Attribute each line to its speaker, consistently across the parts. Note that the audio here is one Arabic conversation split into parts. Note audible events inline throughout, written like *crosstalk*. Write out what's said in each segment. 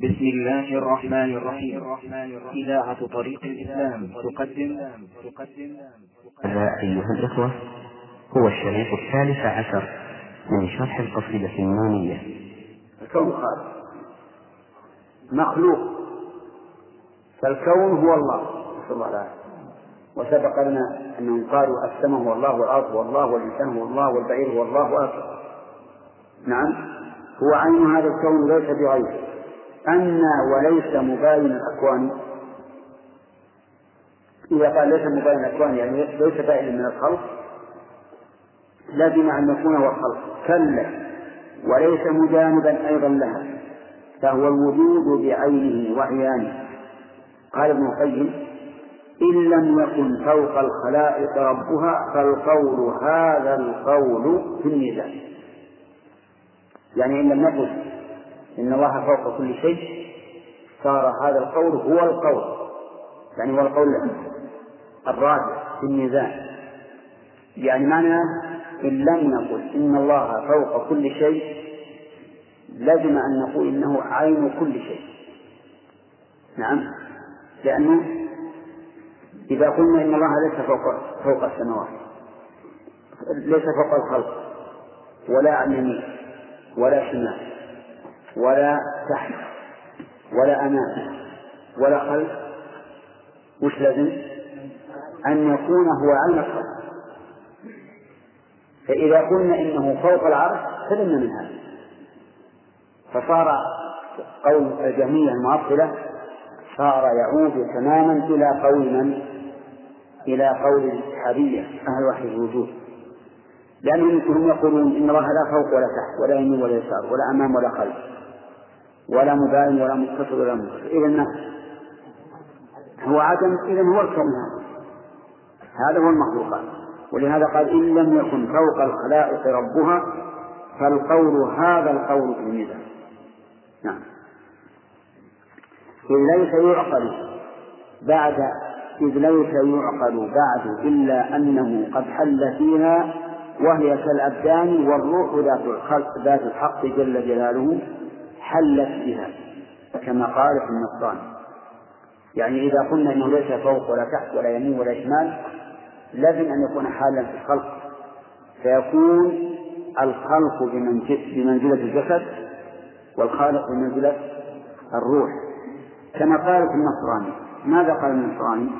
Speaker 1: بسم الله الرحمن الرحيم. إذاعة طريق الإسلام تقدم. تقدم
Speaker 2: هذا أيها الإخوة هو الشريط الثالث عشر من شرح القصيدة النونية
Speaker 3: الكون خالق. مخلوق. فالكون هو الله. نسأل الله العافية. وسبق لنا أنهم قالوا السماء هو الله والأرض هو الله والإنسان هو الله والبعير هو الله وهكذا نعم. هو عين هذا الكون ليس بغيره. أن وليس مباين الأكوان إذا قال ليس مباين الأكوان يعني ليس بائنا من الخلق لازم أن يكون هو الخلق. كلا وليس مجانبا أيضا لها فهو الوجود بعينه وعيانه. قال ابن القيم إن لم يكن فوق الخلائق ربها فالقول هذا القول في الميزان. يعني إن لم نقل إن الله فوق كل شيء صار هذا القول هو القول. يعني هو القول الراجع في الميزان. يعني معنى إن لم نقل إن الله فوق كل شيء لازم أن نقول إنه عين كل شيء. نعم. لأنه إذا قلنا إن الله ليس فوق فوق السماوات ليس فوق الخلق ولا عن يمين ولا شمال. ولا تحت ولا أمام ولا خلف. وش لازم؟ أن يكون هو عين الخلق. فإذا قلنا إنه فوق العرش سلمنا من هذا. فصار قول الجهمية المعطلة صار يعود تماما إلى قول من؟ إلى قول الاتحادية أهل وحي الوجود. لأنهم يقولون إن الله لا فوق ولا تحت ولا يمين ولا يسار ولا أمام ولا خلف. ولا مباين ولا متصل ولا متصل. إذا هو عدم إذا هو الكون هذا. هذا هو المخلوقات. ولهذا قال إن لم يكن فوق الخلائق ربها فالقول هذا القول في الميزان. نعم. إذ ليس يعقل بعد إذ ليس يعقل بعد إلا أنه قد حل فيها وهي كالأبدان والروح ذات الحق جل جلاله. حلت بها كما قال في النصران. يعني إذا قلنا أنه ليس فوق ولا تحت ولا يمين ولا شمال لازم أن يكون حالا في الخلق. فيكون الخلق بمنزلة الجسد والخالق بمنزلة الروح. كما قال في النصراني ماذا قال النصراني؟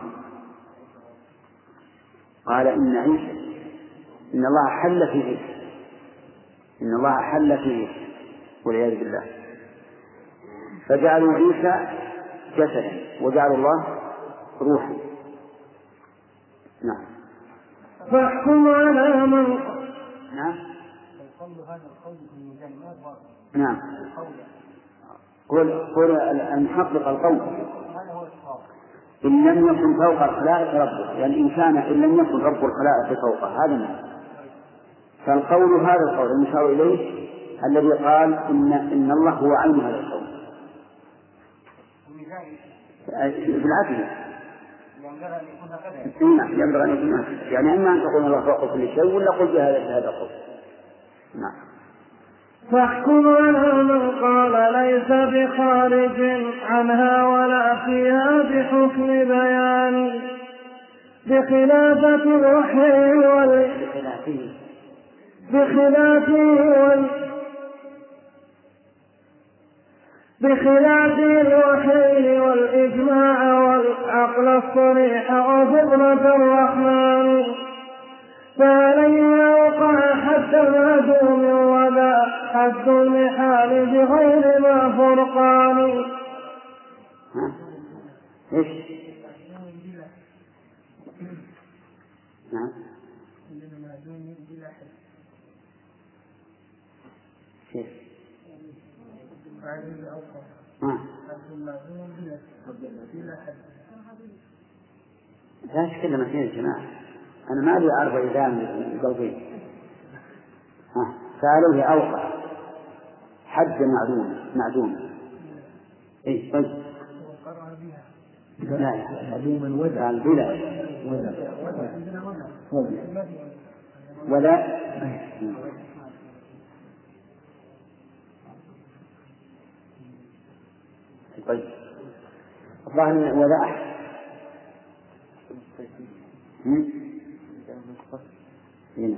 Speaker 3: قال إن عيسى إن الله حل في عيسى. إن الله حل في عيسى والعياذ بالله. فجعلوا عيسى جسدا وجعلوا الله روحا. نعم.
Speaker 4: فاحكم على من
Speaker 3: نعم. نعم. قل قل أن نحقق القول إن لم يكن فوق الخلائق ربه يعني إن كان إن لم يكن رب الخلائق فوقه هذا ما. فالقول هذا القول المشار إليه الذي قال إن إن الله هو عين هذا القول في العدل نعم ينبغي أن يكون هكذا يعني إما أن تقول الله فوق كل شيء ولا قل بهذا هذا القول نعم.
Speaker 4: فاحكم على من قال ليس بخارج عنها ولا فيها بحكم بيان. بخلافة الوحي وال بخلافه وال بخلاف الوحي والإجماع والعقل الصريح وفطرة الرحمن فعليه يوقع حد المعدوم ولا حد المحال بغير ما فرقان
Speaker 3: إيش؟ نعم لا تتكلم اثنين يا جماعة أنا ما أبي أعرف إذا قلبي. ها فعليه أوقع. حد معدوم معدوم. إيه طيب. لا معدوما ولا بلا. ولا. طيب. الظاهر وذا أحسن هنا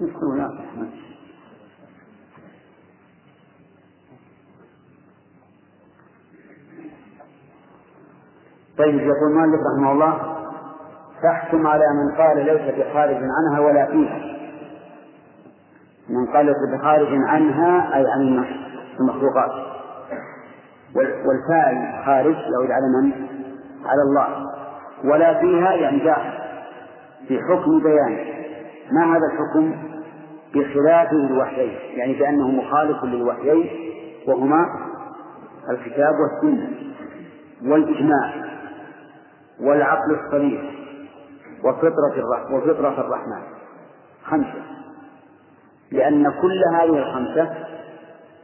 Speaker 3: ندخل هناك. طيب يقول مالك رحمه الله تحكم على من قال ليس بخارج عنها ولا فيها. من قال ليس بخارج عنها أي عن المخلوقات. والفاعل خارج يعود على من؟ على الله. ولا فيها يعني داخل في حكم بيان. ما هذا الحكم؟ بخلاف الوحيين يعني بأنه مخالف للوحيين وهما الكتاب والسنة والإجماع والعقل الصريح وفطرة وفطرة الرحمن. خمسة. لأن كل هذه الخمسة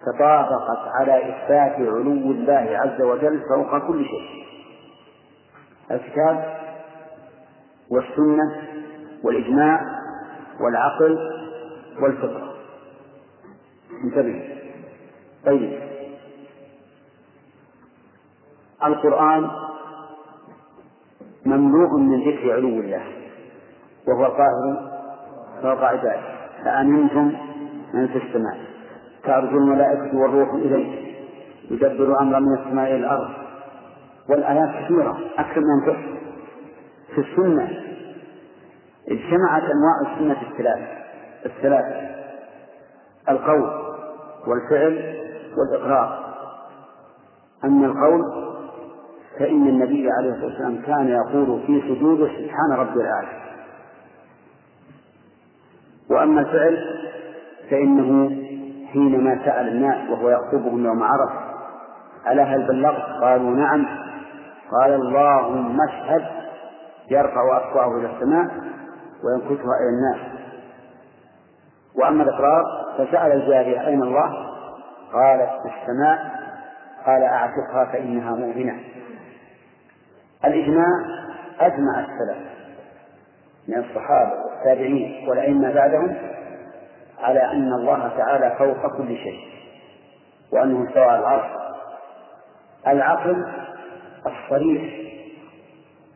Speaker 3: تطابقت على إثبات علو الله عز وجل فوق كل شيء. الكتاب والسنة والإجماع والعقل والفطرة انتبه. طيب. القرآن مملوء من ذكر علو الله وهو القاهر فوق عباده فأمنتم من في السماء. تعرج الملائكة والروح إليه يدبر أمر من السماء إلى الأرض. والآيات كثيرة أكثر من تحصى في السنة اجتمعت أنواع السنة الثلاث. الثلاثة القول والفعل والإقرار. أما القول فإن النبي عليه الصلاة والسلام كان يقول في سجوده سبحان ربي الأعلى. وأما الفعل فإنه حينما سأل الناس وهو يخطبهم يوم عرف ألا هل بلغت؟ قالوا نعم. قال اللهم اشهد. يرفع أصبعه إلى السماء وينكتها إلى الناس. وأما الإقرار فسأل الجارية أين الله؟ قالت في السماء. قال أعتقها فإنها مؤمنة. الإجماع أجمع السلف من الصحابة والتابعين والأئمة بعدهم على أن الله تعالى فوق كل شيء وأنه على العرش العقل الصريح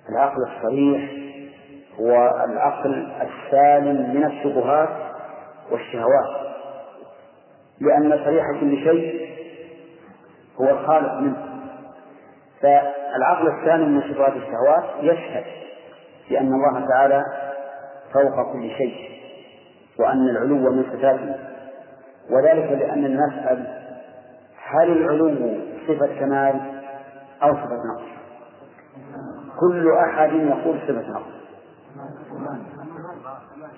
Speaker 3: العقل الصريح هو العقل السالم من الشبهات والشهوات لأن صريح كل شيء هو الخالق منه. فالعقل السالم من شبهات الشهوات يشهد بأن الله تعالى فوق كل شيء. وأن العلو من صفاته. وذلك لأن نسأل هل العلو صفة كمال أو صفة نقص؟ كل أحد يقول صفة نقص.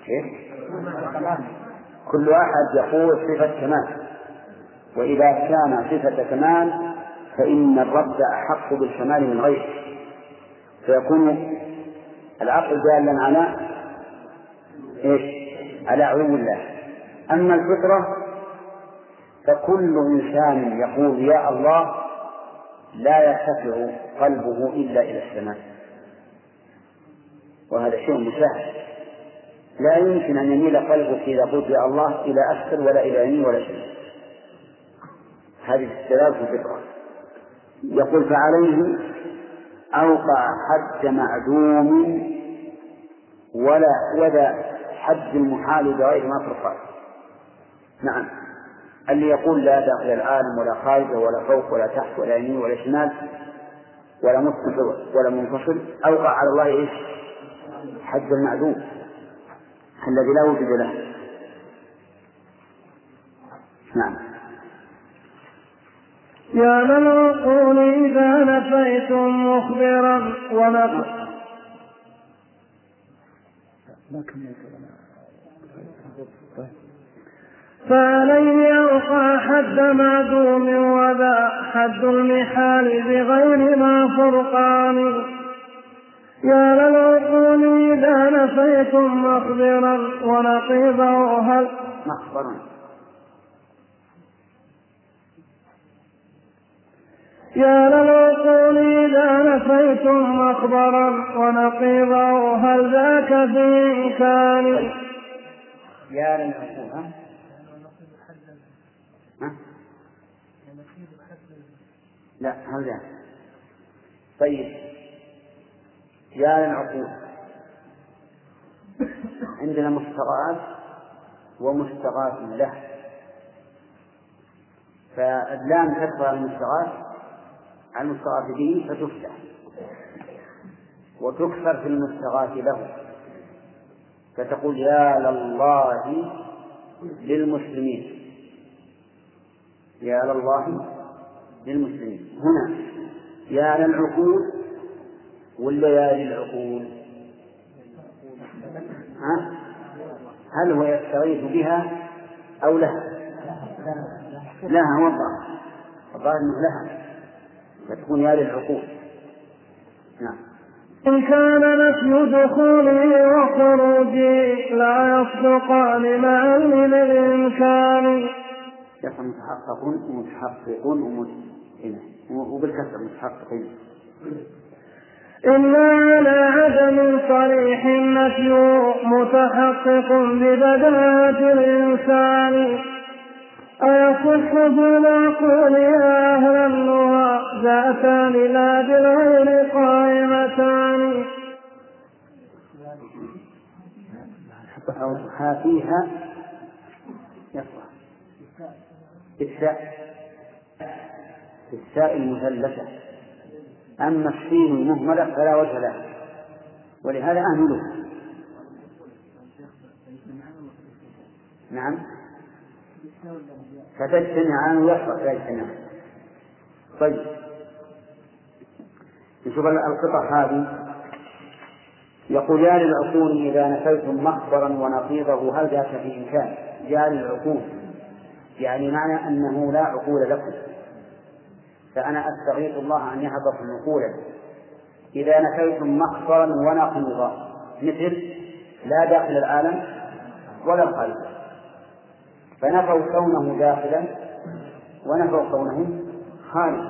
Speaker 3: كيف؟ كل أحد يقول صفة كمال. وإذا كان صفة كمال فإن الرب أحق بالكمال من غيره. فيكون العقل دالا على إيش؟ على علو الله أما الفطرة فكل إنسان يقول يا الله لا يرتفع قلبه إلا إلى السماء. وهذا شيء مشاهد. لا يمكن أن يميل قلبك إذا قلت يا الله إلى أسفل ولا إلى يمين ولا شيء هذه الثلاث الفطرة. يقول فعليه أوقع حد معدوم ولا وذا حد المحال بغير ما فرقان نعم. اللي يقول لا داخل العالم ولا خارجه ولا فوق ولا تحت ولا يمين ولا شمال ولا متصل ولا منفصل أوقع على الله إيش؟ حد المعدوم. الذي لا وجود له. نعم.
Speaker 4: يا للعقول إذا نفيتم مخبرا ونفى فعليه يوقع حد معدوم وذا حد المحال بغير ما فرقان. يا للعقول إذا نفيتم مخبرا ونقيضه هل
Speaker 3: مخبرا.
Speaker 4: يا للعقول إذا نفيتم مخبرا ونقيضه هل ذاك في إمكان
Speaker 3: يا للعقول ها؟ ها؟ لا هذا طيب. يا للعقول عندنا مستغاث ومستغاث له. فاللام تدخل على المستغاث به فتفتح وتكثر في المستغاث له. فتقول يا لله للمسلمين. يا لله للمسلمين. هنا يا للعقول ولا يا للعقول؟ ها؟ هل هو يستغيث بها أو لها لها الظاهر الظاهر أنه لها. فتكون يا للعقول. نعم.
Speaker 4: إن كان نفي دخوله وخروجه لا يصدقان معا للإمكان
Speaker 3: يصل متحقق ومتحقق وبالكسر متحققين.
Speaker 4: إلا على عدم صريح النفي متحقق ببداهة الإنسان. أيصح بالعقول يا أهل النهى ذاتان لا بالغير قائمتان.
Speaker 3: أو فيها يصلح بالساء. بالساء المثلثة. أما السين المهملة فلا وجه لها. ولهذا أهمله نعم. فتجتمعان ويحفظ فيجتمعان طيب. نشوف القطع هذه. يقول يا للعقول إذا نفيتم مخبرا ونقيضه هل ذاك في إمكان؟ يا للعقول يعني معنى أنه لا عقول لكم. فأنا أستغيث الله أن يحفظ نقولا إذا نفيتم مخبرا ونقيضا مثل لا داخل العالم ولا خارج فنفوا كونه داخلا ونفوا كونه خارجا.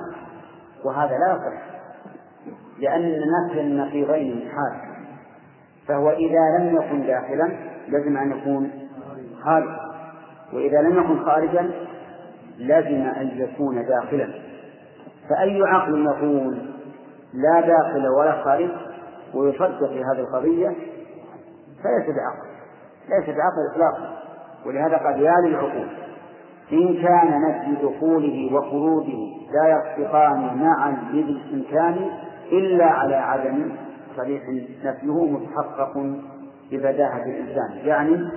Speaker 3: وهذا لا يصح لأن نفي النقيضين حال. فهو إذا لم يكن داخلا لازم أن يكون خارجا. وإذا لم يكن خارجا لازم أن يكون داخلا. فأي عقل يقول لا داخل ولا خارج ويصدق في هذه القضية؟ فليس بعقل ليس بعقل إطلاقا. ولهذا قد يا للعقول إن كان نفي دخوله وخروجه لا يصدقان معا بالإمكان إلا على عدم صريح نفيه متحقق ببداهة الإنسان. يعني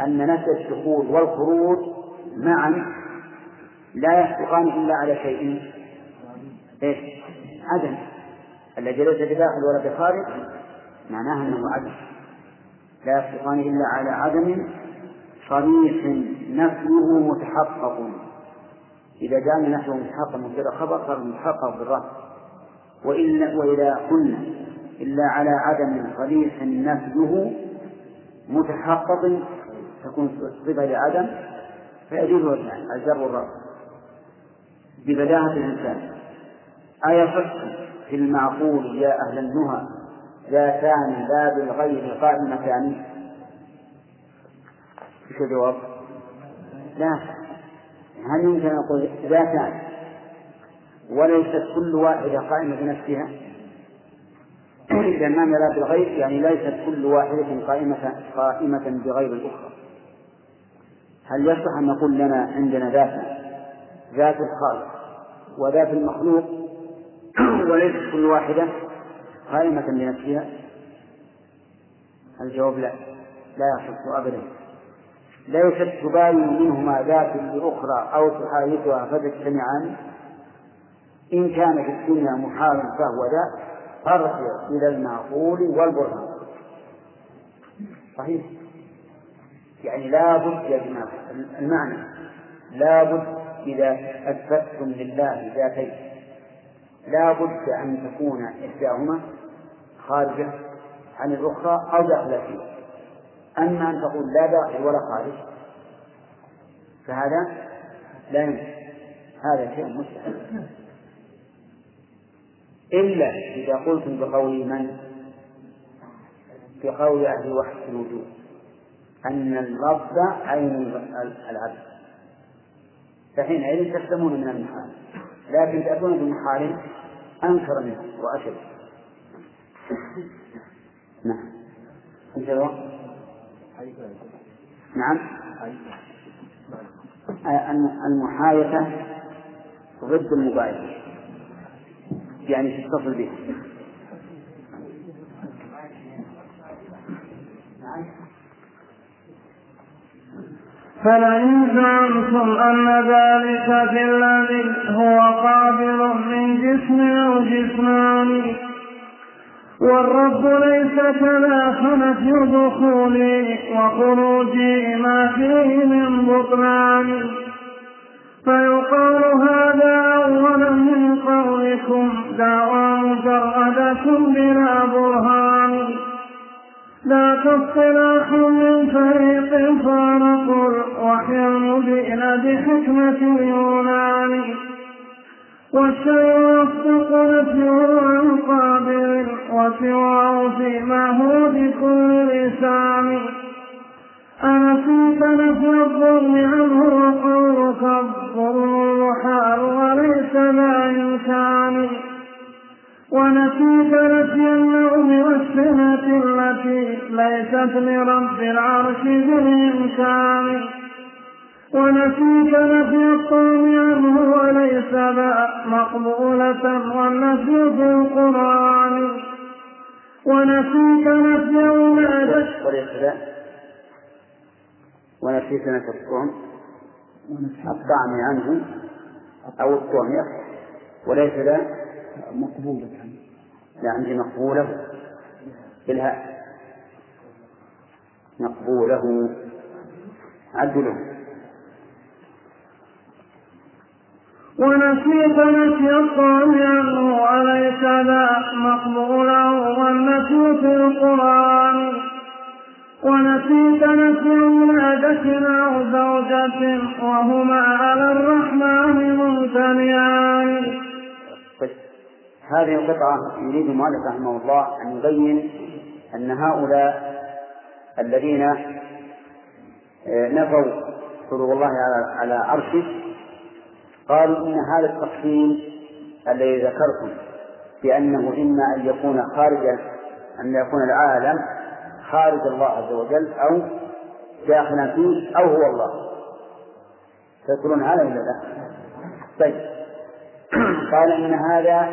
Speaker 3: أن نفي الدخول والخروج معا لا يصدقان إلا على شيء. إيش؟ عدم. الذي ليس بداخل ولا بخارج معناه أنه عدم. لا يصدقان إلا على عدم صريح نفيه متحقق. إذا جاء نحو متحقق مبتدأ خبر صار متحقق بالرفع وإلا وإذا قلنا إلا على عدم صريح نفيه متحقق تكون صفة لعدم فيجوز الجر والرفع ببداهة الإنسان. أيصح في المعقول يا أهل النهى ذاتان لا بالغير قائمتان إيش الجواب؟ لا. هل يمكن أن نقول ذاتان وليست كل واحدة قائمة بنفسها؟ *clears throat* إذا ما لا بالغير يعني ليست كل واحدة قائمة قائمة بغير الأخرى. هل يصح أن نقول لنا عندنا ذات ذات الخالق وذات المخلوق *clears throat* وليست كل واحدة قائمة بنفسها؟ الجواب لا. لا يصح أبدا. ليست تباين منهما ذات لأخرى أو تحايدها فتجتمعان إن كان في الدنيا محال فهو ذا فارجع إلى المعقول والبرهان. صحيح؟ يعني لا بد يا جماعة المعنى لا بد إذا أثبتتم لله ذاتين. لا بد أن تكون إحداهما خارجة عن الأخرى أو داخلة فيها. أما أن تقول لا داخل ولا خارج فهذا لا يمكن. هذا شيء مستحيل. إلا إذا قلتم بقول من؟ بقول أهل وحدة الوجود. أن اللفظ عين العبد. فحينئذ تسلمون من المحال. لكن تأتون بمحال أنكر منه وأشد. نعم. نعم. المحايثة ضد المبايعة يعني تتصل به
Speaker 4: فلئن زعمتم أن ذلك في الذي هو قابل من جسم أو جسمان والرب ليس كذا فنفي دخولي وخروجي ما فيه من بطلان. فيقال هذا أولا من قولكم دعوى مجردة بلا برهان. لا اصطلاح من فريق فارقوا الوحي المبين بحكمة اليونان والشيء يصدق نفيه عن قابل وسواه فيما هو بكل لسان. أنسيت نفي الظلم عنه وقولك الظلم محال وليس لا إمكان. ونسيت نفي النوم والسنة التي ليست لرب العرش بالإمكان ونسيت نفي الطعم عنه وليس ذا مقبولة والنفي في القرآن ونسيت
Speaker 3: وليس ذا ونسيت نفي الطعم الطعم عنه. أو الطعم وليس ذا
Speaker 5: مقبولة
Speaker 3: لا عندي مقبولة. بالهاء مقبولة. عدله.
Speaker 4: ونسيت نسي عنه وليس ذا مقبولا والنسي في القرآن. ونسيت نسي ولادة أو زوجة وهما على الرحمن ممتنعان.
Speaker 3: طيب هذه القطعة يريد المؤلف رحمه الله أن يبين أن هؤلاء الذين آه، نفوا حضور الله على على عرشه قالوا إن هذا التقسيم الذي ذكرتم بأنه إما أن يكون خارجا أن يكون العالم خارج الله عز وجل أو داخلا فيه أو هو الله. تذكرون هذا ولا لا؟ طيب. *clears throat* قال إن هذا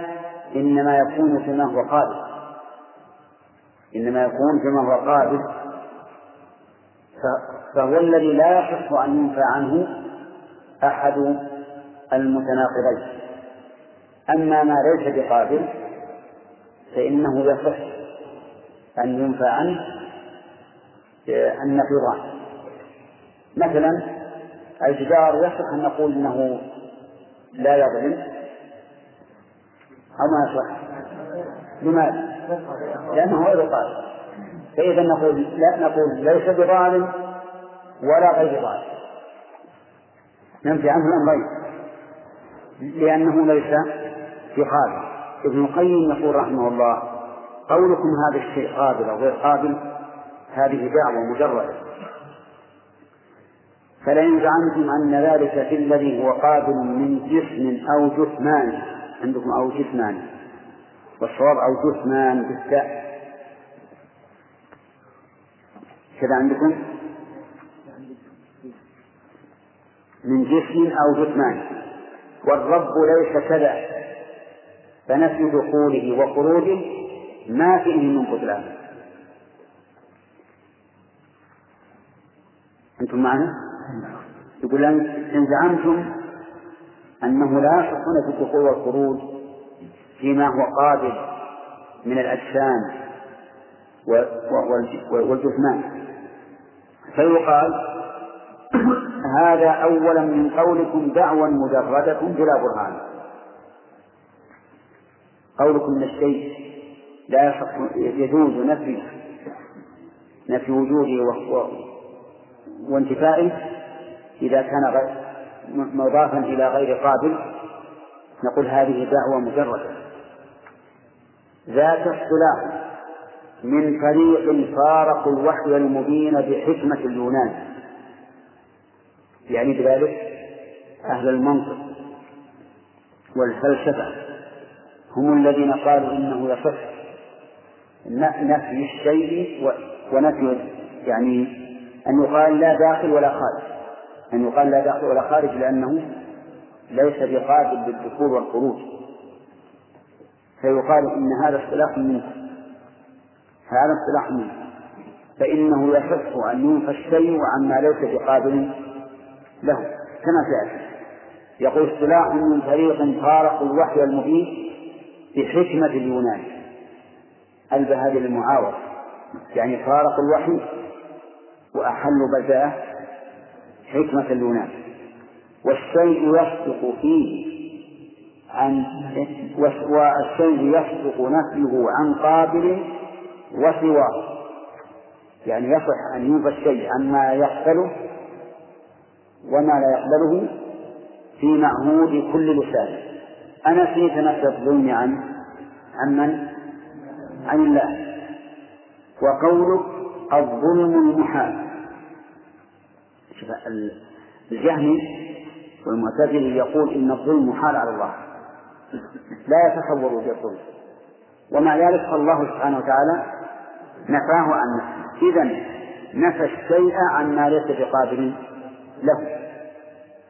Speaker 3: إنما يكون فيما هو قابل. إنما يكون فيما هو قابل. فهو الذي لا يصح أن ينفى عنه أحد المتناقضين. أما ما ليس بقابل فإنه يصح أن ينفى عنه النقيضان مثلا الجدار يصح أن نقول إنه لا يظلم أو ما يصح؟ لماذا؟ لأنه غير قابل. فإذا نقول لا نقول ليس بظالم ولا غير ظالم. ننفي عنه الأمرين. لأنه ليس بقابل. ابن القيم يقول رحمه الله قولكم هذا الشيء قابل أو غير قابل؟ هذه دعوة مجردة. فلئن زعمتم أن ذلك في الذي هو قابل من جسم أو جثمان. عندكم أو جسمان والصواب أو جثمان بالتاء. كذا عندكم؟ من جسم أو جثمان. والرب ليس كذا. فنفي دخوله وخروجه ما فيه من بطلان. أنتم معنا؟ يقول إن زعمتم أنه لا يصحون في الدخول والخروج فيما هو قابل من الأجسام والجثمان فيقال هذا أولا من قولكم دعوى مجردة بلا برهان. قولكم أن الشيء لا يحق يجوز نفي نفي وجوده وانتفائه إذا كان مضافا إلى غير قابل. نقول هذه دعوة مجردة. ذات اصطلاح من فريق فارقوا الوحي المبين بحكمة اليونان. يعني بذلك أهل المنطق والفلسفة هم الذين قالوا إنه يصح نفي الشيء ونفي يعني أن يقال لا داخل ولا خارج أن يقال لا داخل ولا خارج لأنه ليس بقادر بالدخول والخروج. فيقال إن هذا اصطلاح منه هذا اصطلاح منه فإنه يصح أن ينفى الشيء عما ليس بقابل له كما سيأتي يقول اصطلاح من فريق فارق الوحي المبين بحكمة اليونان ألبى هذه المعاورة يعني فارق الوحي وأحلوا بزاة حكمة اليونان. والشيء يصدق فيه عن والشيء يصدق نفيه عن قابل وسواه. يعني يصح أن ينفى الشيء عما يقبله وما لا يقبله في معهود كل لسان. أنا في نفس الظلم عن عن من؟ عن الله. وقولك الظلم المحال. الجهمي والمعتزلي يقول إن الظلم محال على الله. لا يتصور بالظلم ومع ذلك فالله سبحانه وتعالى نفاه عن نفسه. إذا نفى الشيء عما ليس بقابل له.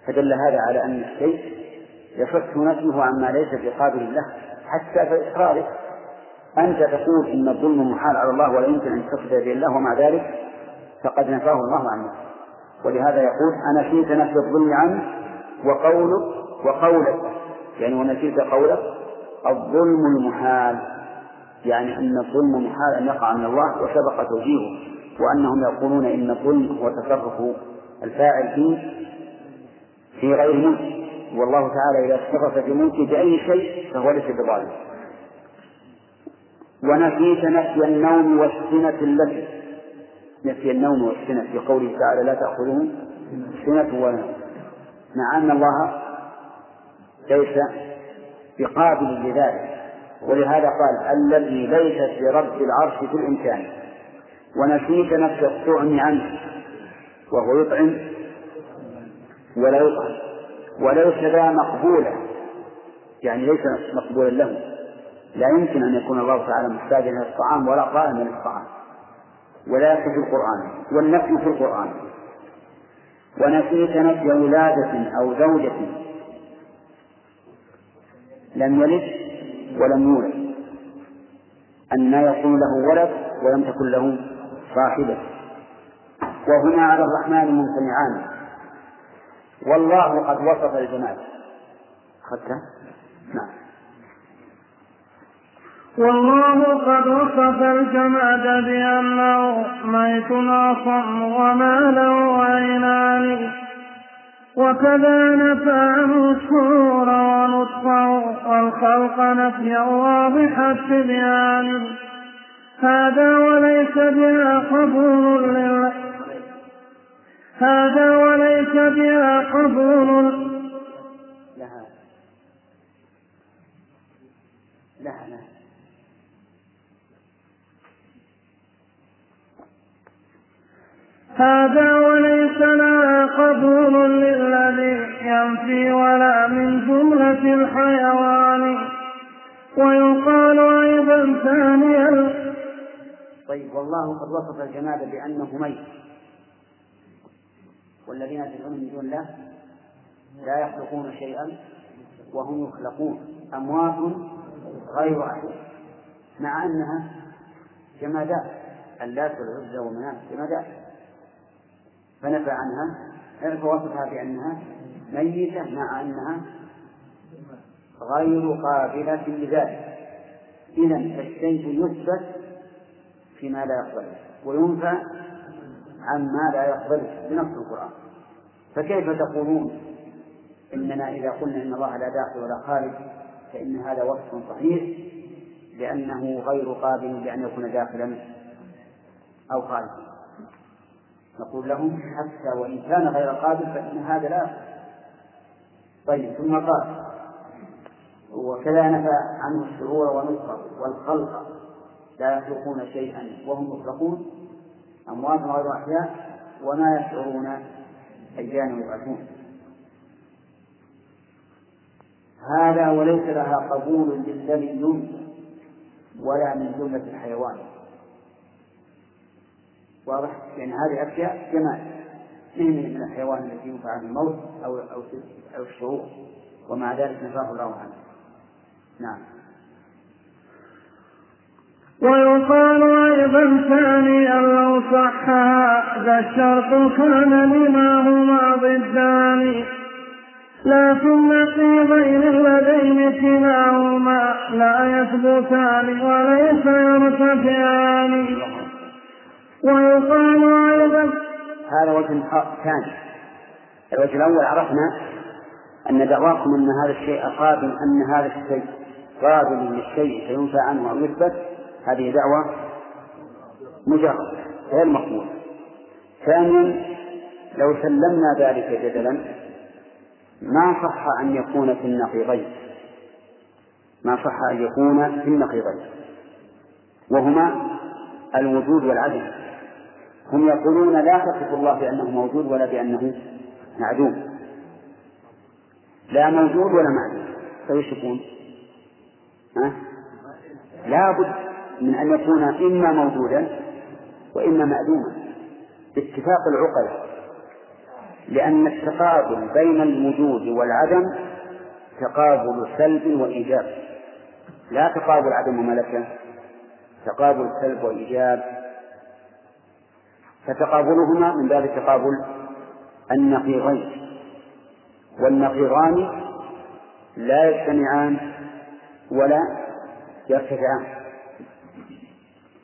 Speaker 3: فدل هذا على أن الشيء يصح نفيه عما ليس بقابل له. حتى في إقرارك أنت تقول إن الظلم محال على الله ولا يمكن أن تصف بيد الله ومع ذلك فقد نفاه الله عن نفسه ولهذا يقول أنا فيك نفي الظلم عنه وقولك وقولك. يعني ونسيت قولك الظلم المحال. يعني أن الظلم محال أن يقع من الله وسبق توجيهه. وأنهم يقولون إن الظلم هو تصرف الفاعل فيه في غير ملك والله تعالى إذا تصرف في ملكه بأي شيء فهو ليس بظالم. ونفيت نفي النوم والسنة التي نفي النوم والسنة في قوله تعالى لا تأخذه سنة ولا مع أن الله ليس بقابل لذلك. ولهذا قال الذي ليس لرب العرش في الإمكان ونسيت نفس الطعم عنه. وهو يطعم ولا يطعم وليس ذا مقبولا. يعني ليس مقبولا له. لا يمكن أن يكون الله تعالى محتاجا إلى الطعام ولا قائما للطعام. ولا في القرآن والنفي في القرآن. ونسيت نفي ولادة أو زوجة لم يلد ولم يولد. أن يكون له ولد ولم تكن له صاحبة. وهما على الرحمن ممتنعان. والله قد وصف الجمال أخذته؟ نعم.
Speaker 4: والله قد وصف الجماد بأنه ميت أصم وما له عينان. وكذا نفى عنه الشعور ونطقه والخلق نفيا واضح التبيان. هذا وليس بها قبول لله هذا وليس بها قبول
Speaker 3: لها. لها لها.
Speaker 4: هذا وليس لها قبول للذي ينفي ولا من جملة الحيوان. ويقال أيضا ثانيا.
Speaker 3: طيب والله قد وصف الجماد بأنه ميت. والذين تدعون من دون الله لا يخلقون شيئا وهم يخلقون. أموات غير أحياء مع أنها جمادات. اللات والعزى ومناة جمادات. فنفى عنها فوصفها بأنها ميتة مع أنها غير قابلة لذلك. إذا الشيء يثبت فيما لا يقبله وينفى عما لا يقبله بنص القرآن. فكيف تقولون إننا إذا قلنا إن الله لا داخل ولا خارج فإن هذا وصف صحيح لأنه غير قابل لأن يكون داخلا أو خارجا. نقول لهم حتى وإن كان غير قابل فإن هذا لا طيب ثم قال وكذا نفى عنه الشرور ونطقه والخلق لا يخلقون شيئا وهم يخلقون أموات غير أحياء وما يشعرون أيان يبعثون هذا وليس لها قبول للذي ينفع ولا من جملة الحيوان. واضح؟ يعني هذه أشياء جمال. من الحيوان التي ينفع عن الموت أو أو الشعور. ومع ذلك نفاه الله عنه. نعم.
Speaker 4: ويقال أيضا ثانيا لو صح هذا الشرط كان لما هما ضدان. لكن نقيضين اللذين كلاهما لا يثبتان وليس يرتفعان. ويقال أيضا
Speaker 3: هذا وجه ثاني. الوجه الأول عرفنا أن دعواكم أن هذا الشيء قابل أن هذا الشيء قابل للشيء فينفع عنه أو يثبت. هذه دعوة مجرد غير مقبولة. ثانيا لو سلمنا ذلك جدلا ما صح أن يكون في النقيضين. ما صح أن يكون في النقيضين. وهما الوجود والعدم هم يقولون لا تصف الله بأنه موجود ولا بأنه معدوم. لا موجود ولا معدوم. فايش يكون؟ ها؟ لا بد من أن يكون إما موجودا وإما معدوما باتفاق العقل. لأن التقابل بين الوجود والعدم تقابل سلب وإيجاب. لا تقابل عدم وملكة تقابل سلب وإيجاب. فتقابلهما من باب تقابل النقيضين. والنقيضان لا يجتمعان ولا يرتفعان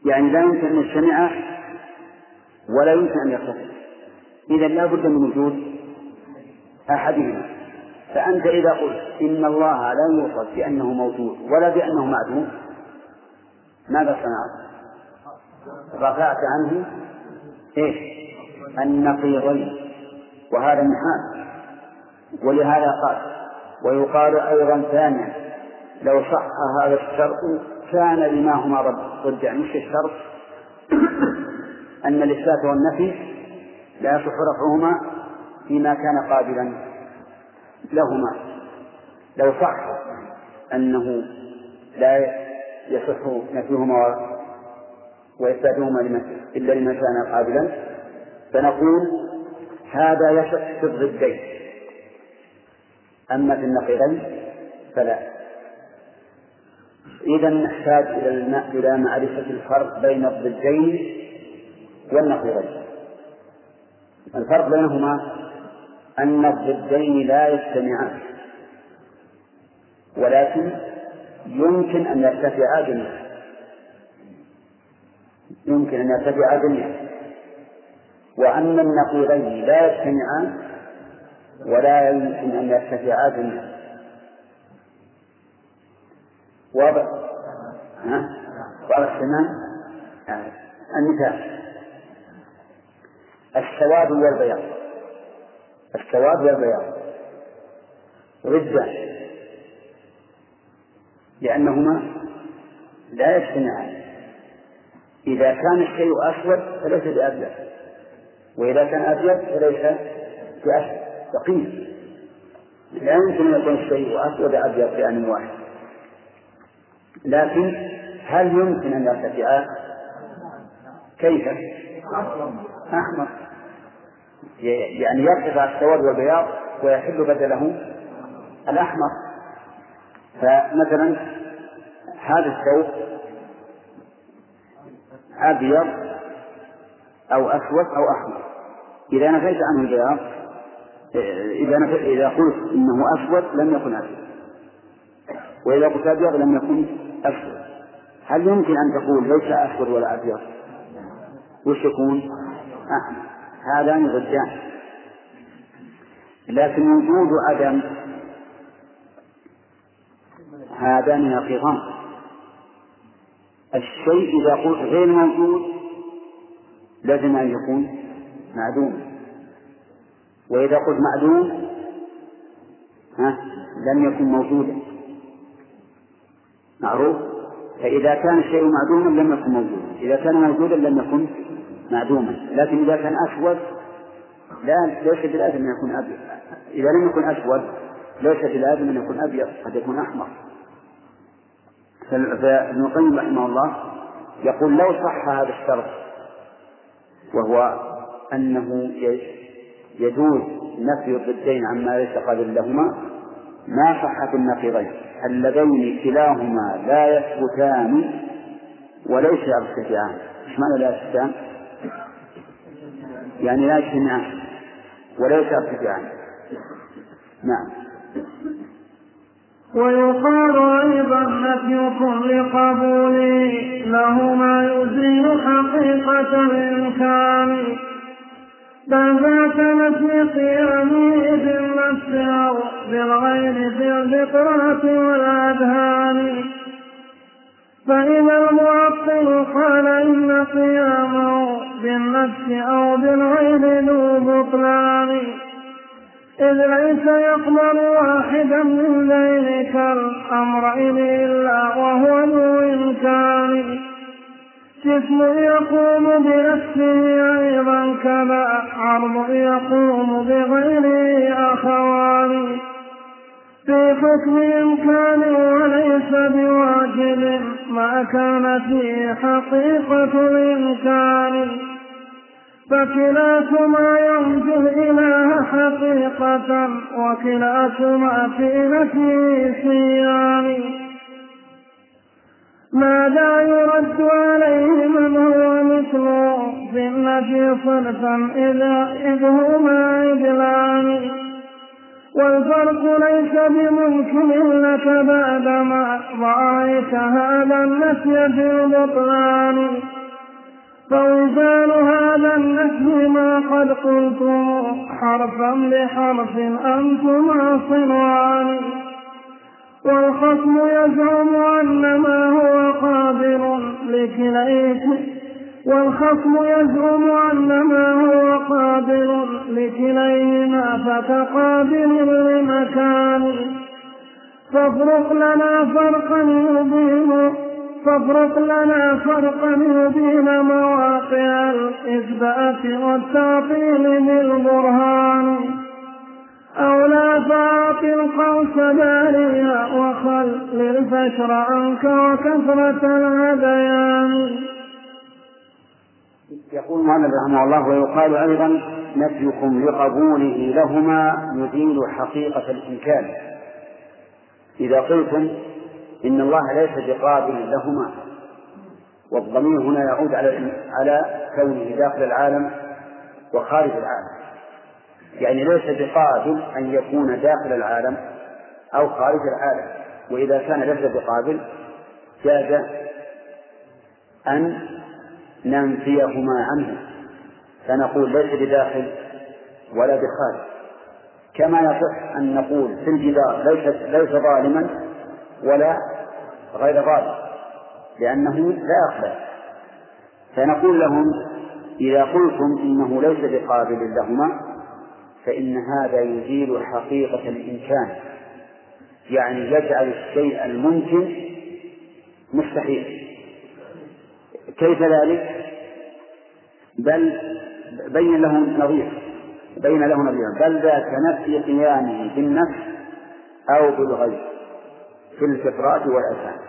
Speaker 3: يعني لا يمكن أن يجتمعا ولا يمكن أن يرتفعا إذا لا بد من وجود أحدهما فأنت إذا قلت إن الله لا يوصف بأنه موجود ولا بأنه معدوم ماذا صنعت؟ رفعت عنه إيش؟ النقيضين وهذا محال ولهذا قال ويقال أيضا ثانيا لو صح هذا الشرط كان لما هما ضد يعني مش الشرط. أن الإثبات والنفي لا يصح رفعهما فيما كان قابلا لهما. لو صح أنه لا يصح نفيهما وإثباتهما إلا لمن كان قابلا. فنقول هذا يصح في الضدين. أما في النقيضين فلا. إذا نحتاج إلى إلى معرفة الفرق بين الضدين والنقيضين. الفرق بينهما أن الضدين لا يجتمعان ولكن يمكن أن يرتفعا جميعا. يمكن أن يرتفعا جميعا. وأما النقيضين لا يجتمعان ولا يمكن أن يرتفعا جميعا. واضح؟ ها؟ واضح تمام؟ المثال السواد والبياض. السواد والبياض. ضدان لأنهما لا يجتمعان. إذا كان الشيء أسود فليس بأبيض. وإذا كان أبيض فليس بأسود. دقيق لا يمكن أن يكون الشيء أسود أبيض بآن واحد لكن هل يمكن أن يرتفعا؟ كيف؟ أحمر يعني يرتفع السواد والبياض ويحل بدله الأحمر فمثلا هذا الثوب أبيض أو أسود أو أحمر إذا نفيت عنه البياض إذا نفيت إذا قلت إنه أسود لم يكن أسود وإذا قلت أبيض لم يكن أسود. هل يمكن أن تقول ليس أسود ولا أبيض؟ وش يكون؟ أحمر هذان ضدان لكن وجود عدم هذان نقيضان الشيء إذا قلت غير موجود لازم أن يكون معدوم. وإذا قلت معدوم ها لم يكن موجودا. معروف. فإذا كان الشيء معدوما لم يكن موجودا. إذا كان موجودا لم يكن معدوما. لكن إذا كان أسود لا ليس بالأدم أن يكون أبيض إذا لم يكن أسود ليس بلازم أن يكون أبيض قد يكون أحمر. فابن القيم رحمه الله يقول لو صح هذا الشرط وهو أنه يجوز نفي الضدين عما ليس قابل لهما ما صح في النقيضين اللذين كلاهما لا يثبتان وليس يرتفعان إيش معنى لا يرتفعان؟ يعني لا يجتمعان وليس يرتفعان نعم.
Speaker 4: ويقال أيضا نفي كل قبول له ما يزيل حقيقة الإمكان بل ذاك نفي قيامه بالنفس أو بالغير في الفطرة والأذهان فإذا المعطل قال إن قيامه بالنفس أو بالغير ذو بطلان. إذ ليس يقبل واحدا من ذلك الأمرين إلا وهو ذو إمكان. جسم يقوم بنفسه أيضا كذا عرض يقوم بغيره أخوان. في حكم إمكان وليس بواجب ما كان فيه حقيقة الإمكان. فكلاكما ينفي الإله حقيقة وكلاكما في نفيه سيان ماذا يرد عليه من هو مثله في النفي صرفا إذا إذ هما عدلان؟ والفرق ليس بممكن لك بعدما رأيت هذا النفي في البطلان. فوزان هذا النفي ما قد قلتم حرفا بحرف أنتما صنوان. والخصم يزعم أن ما هو قادر لكليه والخصم يزعم أن ما هو قادر لكليهما فتقابل لمكان. فافرق لنا فرقا يبين فافرق لنا فرقا يبين مواقع الإثبات والتعطيل بالبرهان. أو لا تعطي القوس باريا وخل الفشر عنك وكثرة الهذيان
Speaker 3: يقول محمد رحمه الله ويقال أيضا نفيكم لقبوله لهما يزيل حقيقة الإمكان. إذا قلتم إن الله ليس بقابل لهما والضمير هنا يعود على على كونه داخل العالم وخارج العالم. يعني ليس بقابل أن يكون داخل العالم أو خارج العالم. وإذا كان ليس بقابل جاز أن ننفيهما عنه. فنقول ليس بداخل ولا بخارج. كما يصح أن نقول في الجدار ليس ليس ظالما ولا غير ظالم لأنه لا يقبل فنقول لهم إذا قلتم إنه ليس بقابل لهما فإن هذا يزيل حقيقة الإمكان يعني يجعل الشيء الممكن مستحيل. كيف ذلك؟ بل بين له نظير. بين له نظيرا بل ذاك نفي قيامه بالنفس أو بالغيب في الفطرات والأذهان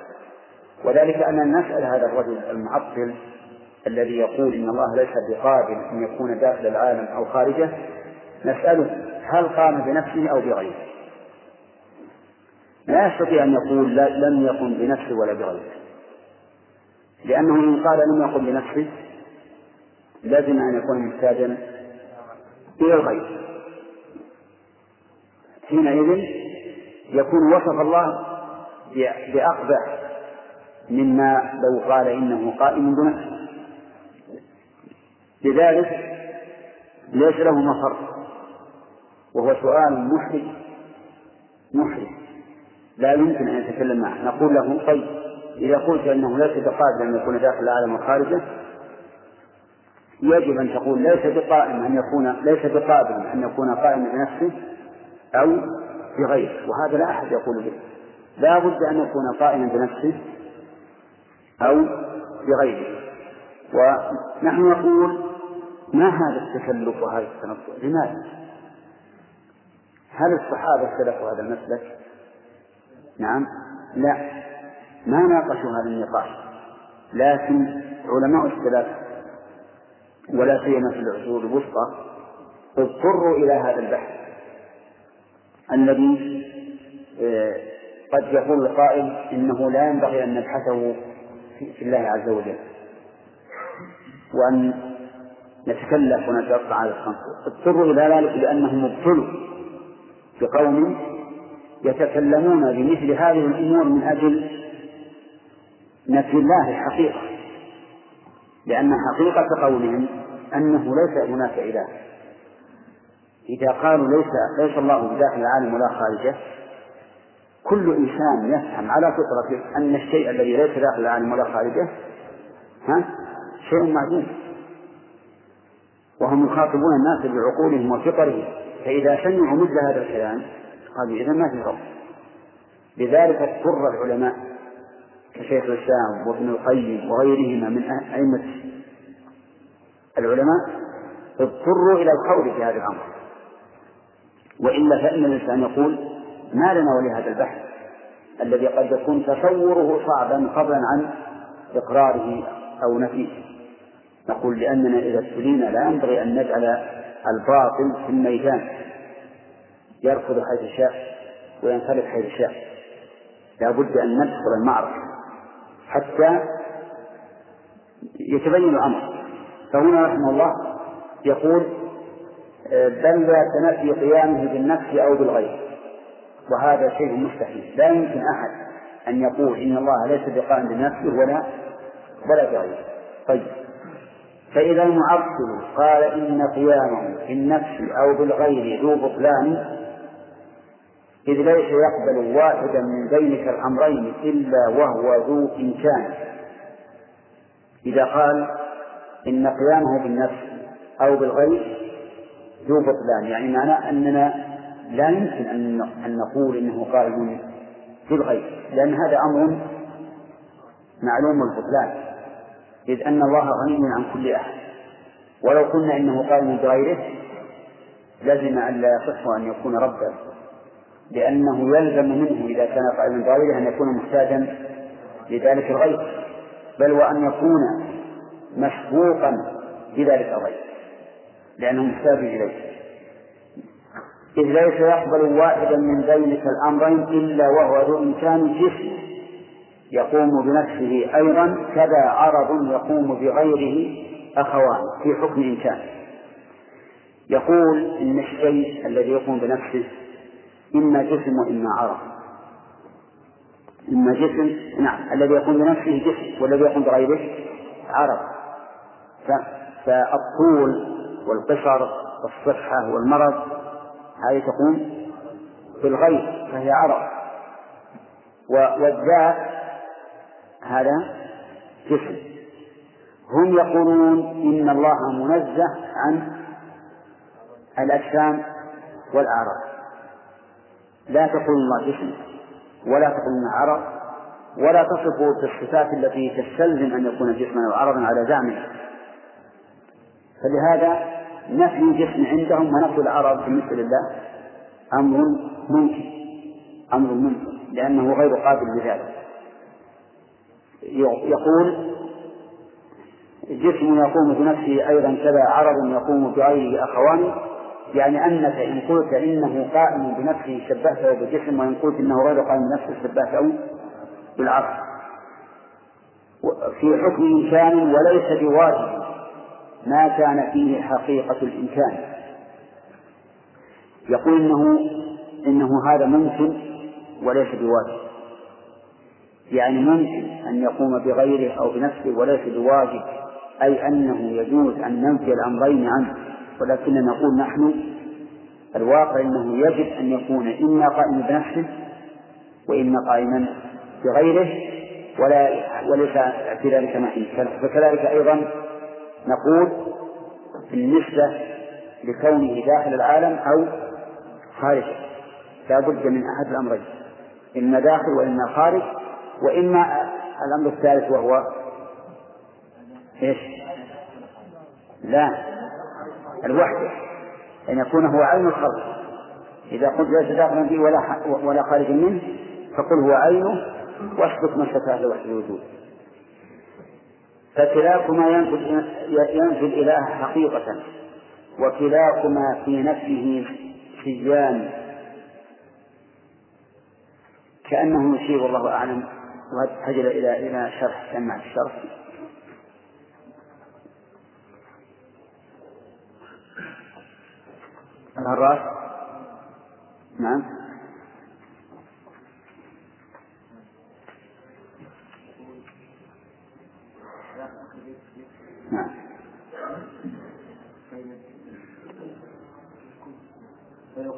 Speaker 3: وذلك أن نسأل هذا الرجل المعطل الذي يقول إن الله ليس بقادر أن يكون داخل العالم أو خارجه نسأله هل قام بنفسه أو بغيره. لا يستطيع أن يقول لا لم يقم بنفسه ولا بغيره. لأنه إن قال لم يقم بنفسه لازم أن يكون محتاجا إلى الغير. حينئذ يكون وصف الله بأقبح مما لو قال إنه قائم بنفسه. لذلك ليس له مفر وهو سؤال محرج. محرج. لا يمكن أن يتكلم معه. نقول له طيب إذا قلت أنه ليس بقادر أن يكون داخل العالم وخارجه يجب أن تقول ليس بقائم أن يكون ليس بقادر أن يكون قائما بنفسه أو بغيره. وهذا لا أحد يقول به. لا بد أن يكون قائما بنفسه أو بغيره. ونحن نقول ما هذا التكلف وهذا التنطع لماذا؟ هل الصحابة سلكوا هذا المسلك؟ نعم. لا. ما ناقشوا هذا النقاش. لكن علماء السلف ولا سيما في العصور الوسطى. اضطروا إلى هذا البحث. الذي آه، قد يقول القائل إنه لا ينبغي أن نبحثه في الله عز وجل. وأن نتكلف ونتوقع على الخمس اضطروا إلى ذلك لأنهم ابتلوا بقوم يتكلمون بمثل هذه الأمور من أجل نفي الله الحقيقة. لأن حقيقة قولهم أنه ليس هناك إله. إذا قالوا ليس ليس الله بداخل العالم ولا خارجه كل إنسان يفهم على فطرته أن الشيء الذي ليس داخل العالم ولا خارجه ها شيء معدوم. وهم يخاطبون الناس بعقولهم وفطرهم فإذا سمعوا مثل هذا الكلام قالوا إذا ما في رب لذلك اضطر العلماء كشيخ الإسلام وابن القيم وغيرهما من أئمة العلماء اضطروا إلى القول في هذا الأمر. وإلا فإن الإنسان يقول ما لنا ولهذا البحث الذي قد يكون تصوره صعبا فضلا عن إقراره أو نفيه. نقول لأننا إذا ابتلينا لا ينبغي أن نجعل الباطل في الميدان. يركض حيث شاء وينفرد حيث شاء. لا بد أن ندخل المعركة حتى يتبين الأمر. فهنا رحمه الله يقول بل لا تنفي قيامه بالنفس أو بالغير. وهذا شيء مستحيل. لا يمكن أحد أن يقول إن الله ليس بقائم بنفسه ولا ولا بغيره طيب. فإذا المعطل قال إن قيامه بالنفس أو بالغير ذو بطلان إذ ليس يقبل واحدا من ذلك الأمرين إلا وهو ذو إمكان. إذا قال إن قيامه بالنفس أو بالغير ذو بطلان يعني معناه أننا لا يمكن أن نقول إنه قائم بالغير لأن هذا أمر معلوم البطلان إذ أن الله غني عن كل أحد. ولو قلنا إنه قائم بغيره لزم أن لا يصح أن يكون ربا لأنه يلزم منه إذا كان قائما بغيره أن يكون محتاجا لذلك الغير بل وأن يكون مسبوقا بذلك الغير لأنه محتاج إليه. إذ ليس يقبل واحدا من ذلك الأمرين إلا وهو ذو إمكان جسم. يقوم بنفسه أيضا كذا عرض يقوم بغيره أخوان في حكم إمكان. يقول إن الشيء الذي يقوم بنفسه إما جسم وإما عرض. إما جسم نعم الذي يقوم بنفسه جسم والذي يقوم بغيره عرض. فالطول والقصر والصحة والمرض هذه تقوم بالغيب فهي عرض. والذات هذا جسم. هم يقولون إن الله منزه عن الأجسام والأعراض. لا تقول الله جسم ولا تقول الله عرض ولا تصفه بالصفات التي تستلزم أن يكون جسما أو عرضا على زعمه. فلهذا نفي الجسم عندهم ونفي العرض بالنسبة لله أمر ممكن أمر ممكن لأنه غير قابل لذلك. يقول جسم يقوم بنفسه أيضا كذا عرض يقوم بغيره أخوان يعني أنك إن قلت إنه قائم بنفسه شبهته بالجسم وإن قلت إنه غير قائم بنفسه شبهته بالعرض في حكم إنسان وليس بواجب ما كان فيه حقيقة الإمكان يقول إنه إنه هذا ممكن وليس بواجب. يعني ممكن أن يقوم بغيره أو بنفسه وليس بواجب أي أنه يجوز أن ننفي الأمرين عنه. ولكننا نقول نحن الواقع أنه يجب أن يكون إما قائما بنفسه وإما قائما بغيره ولا وليس في ذلك نحن. فكذلك أيضا نقول بالنسبة لكونه داخل العالم أو خارجه لا بد من أحد الأمرين إما داخل وإما خارج. وإما الأمر الثالث وهو إيش؟ لا الوحدة أن يكون هو عين الخلق. إذا قلت ليس داخلا فيه ولا ولا خارجا منه فقل هو عينه واثبت ما استطعت وحده الوجود. فكلاكما ينفي الإله حقيقة وكلاكما في نفسه سجان كأنه يشير والله أعلم. وهجر إلى إلى شرح سمع الشرح. الراس نعم. نعم.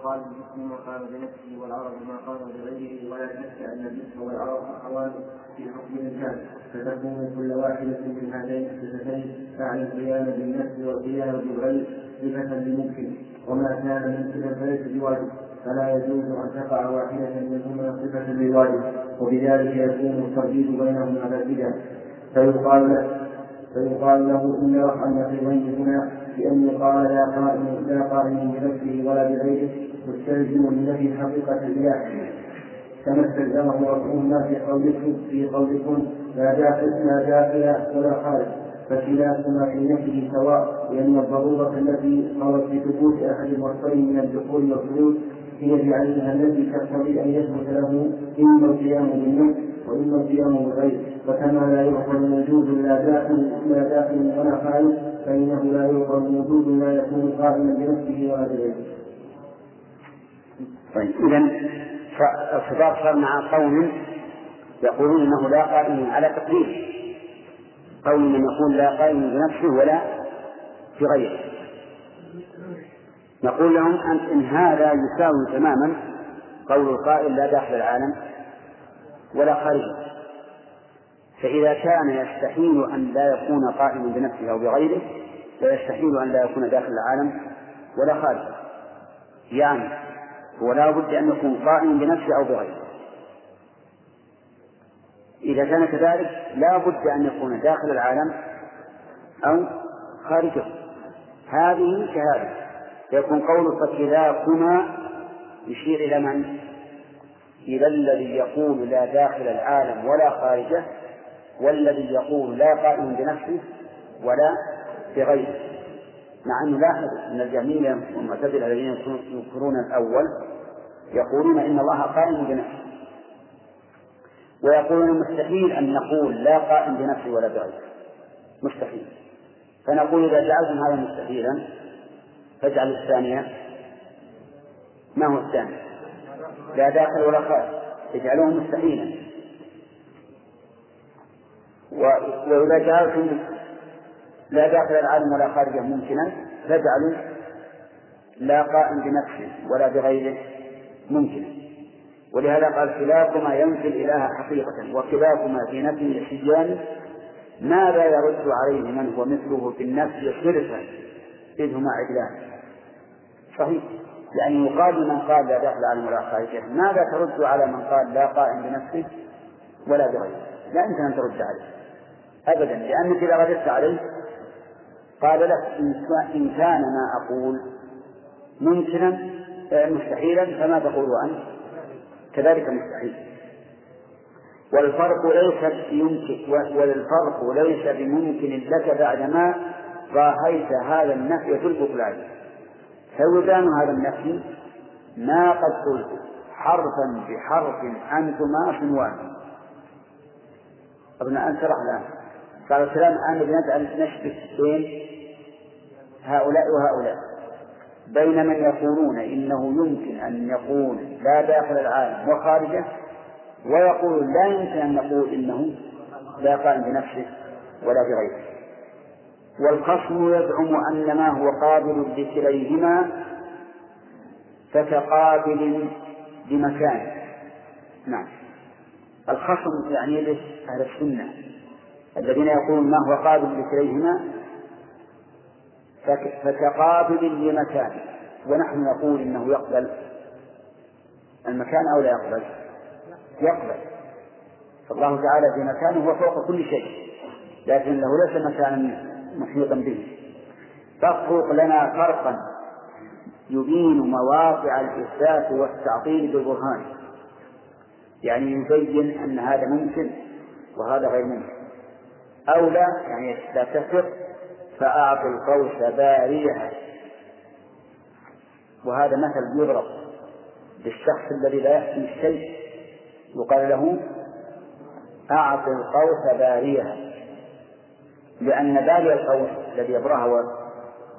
Speaker 6: فيقال المسلم ما قام بنفسه والعرب ما قام بغيره ولا شك أن الجسم والعرب اخوان في حكم الإنسان. فتكون كل واحدة من هذين الصفتين تعني القيام بالنفس والقيام بالغير صفة لممكن. وما كان ممكنا فليس بواجب. فلا يجوز أن تقع واحدة منهما صفة للواجب وبذلك يكون الترديد بينهما فاسدا فيقال فيقال له إن رفع النقيضين هنا بأن يقال لا قائم لا قائم بنفسه ولا بغيره. مستلزم لنفي حقيقة الإله كما استلزمه رسولنا في قولكم في قولكم لا داخل لا داخل ولا خارج. فكلاكما في نفسه سواء لأن الضرورة التي قالت في ثبوت أحد الوصفين من الدخول والخروج هي بعينها التي تقتضي أن يثبت له إما القيام بالنفس وإما القيام بالغير فكما لا يعقل وجود لا داخل لا داخل ولا خارج فإنه لا يعقل وجود لا يكون قائما بنفسه ولا بغيره.
Speaker 3: طيب إذا صار مع قوم يقولون إنه لا قائم على تقديره قوم من يقول لا قائم بنفسه ولا بغيره. نقول لهم أن إن هذا يساوي تماما قول القائل لا داخل العالم ولا خارجه. فإذا كان يستحيل أن لا يكون قائما بنفسه أو بغيره فيستحيل أن لا يكون داخل العالم ولا خارجه. يعني ولا بد أن يكون قائما بنفسه أو بغيره. إذا كان كذلك لا بد أن يكون داخل العالم أو خارجه. هذه كهذه يكون قول فكلاكما يشير إلى من؟ إلى الذي يقول لا داخل العالم ولا خارجه والذي يقول لا قائم بنفسه ولا بغيره. مع أنه لاحظ أن الجميع والمعتزلة الذين ينكرون الأول يقولون إن الله قائم بنفسه. ويقولون مستحيل أن نقول لا قائم بنفسه ولا بغيره مستحيل. فنقول إذا جعلتم هذا مستحيلا فاجعل الثانية. ما هو الثاني؟ لا داخل ولا خارج. اجعلوه مستحيلا. وإذا جعلتم لا داخل العالم ولا خارجه ممكنا فاجعلوا لا قائم بنفسه ولا بغيره. ممكنا ولهذا قال كلاكما ينفي الإله حقيقة وكلاكما في نفي السجان ماذا يرد عليه من هو مثله في النفس صرفا إذ هما عدلان؟ صحيح. يعني يقال من قال لا داخل العالم ولا ماذا ترد على من قال لا قائم بنفسه ولا بغيره؟ لا يمكن أن ترد عليه. أبدا لأنك إذا رددت عليه قال لك إن كان ما أقول ممكنا مستحيلا فما تقول أنت؟ كذلك مستحيل. والفرق ليس يمكن والفرق ليس بممكن لك بعدما راهيت هذا النفي في البطلان فوزان هذا النفي ما قد قلت حرفا بحرف أنتما صنوان أبناء أن شرح الآن قال الكلام الآن بنجعل نشبك بين هؤلاء وهؤلاء. بين من يقولون إنه يمكن أن يقول لا داخل العالم وخارجه ويقول لا يمكن أن نقول إنه لا قائم بنفسه ولا بغيره. والخصم يزعم أن ما هو قابل لكليهما فكقابل بمكان. نعم. الخصم يعني أهل السنة. الذين يقولون ما هو قابل لكليهما فكقابل لمكان. ونحن نقول إنه يقبل. المكان أو لا يقبل؟ يقبل. فالله تعالى في مكانه هو فوق كل شيء. لكن له ليس مكانا محيطا به. فافرق لنا فرقا يبين مواقع الإثبات والتعطيل بالبرهان. يعني يبين أن هذا ممكن وهذا غير ممكن. أو لا يعني لا تثق فأعط القوس باريها وهذا مثل يضرب للشخص الذي لا يحسن الشيء. يقال له أعط القوس باريها لأن باري القوس الذي يبرأها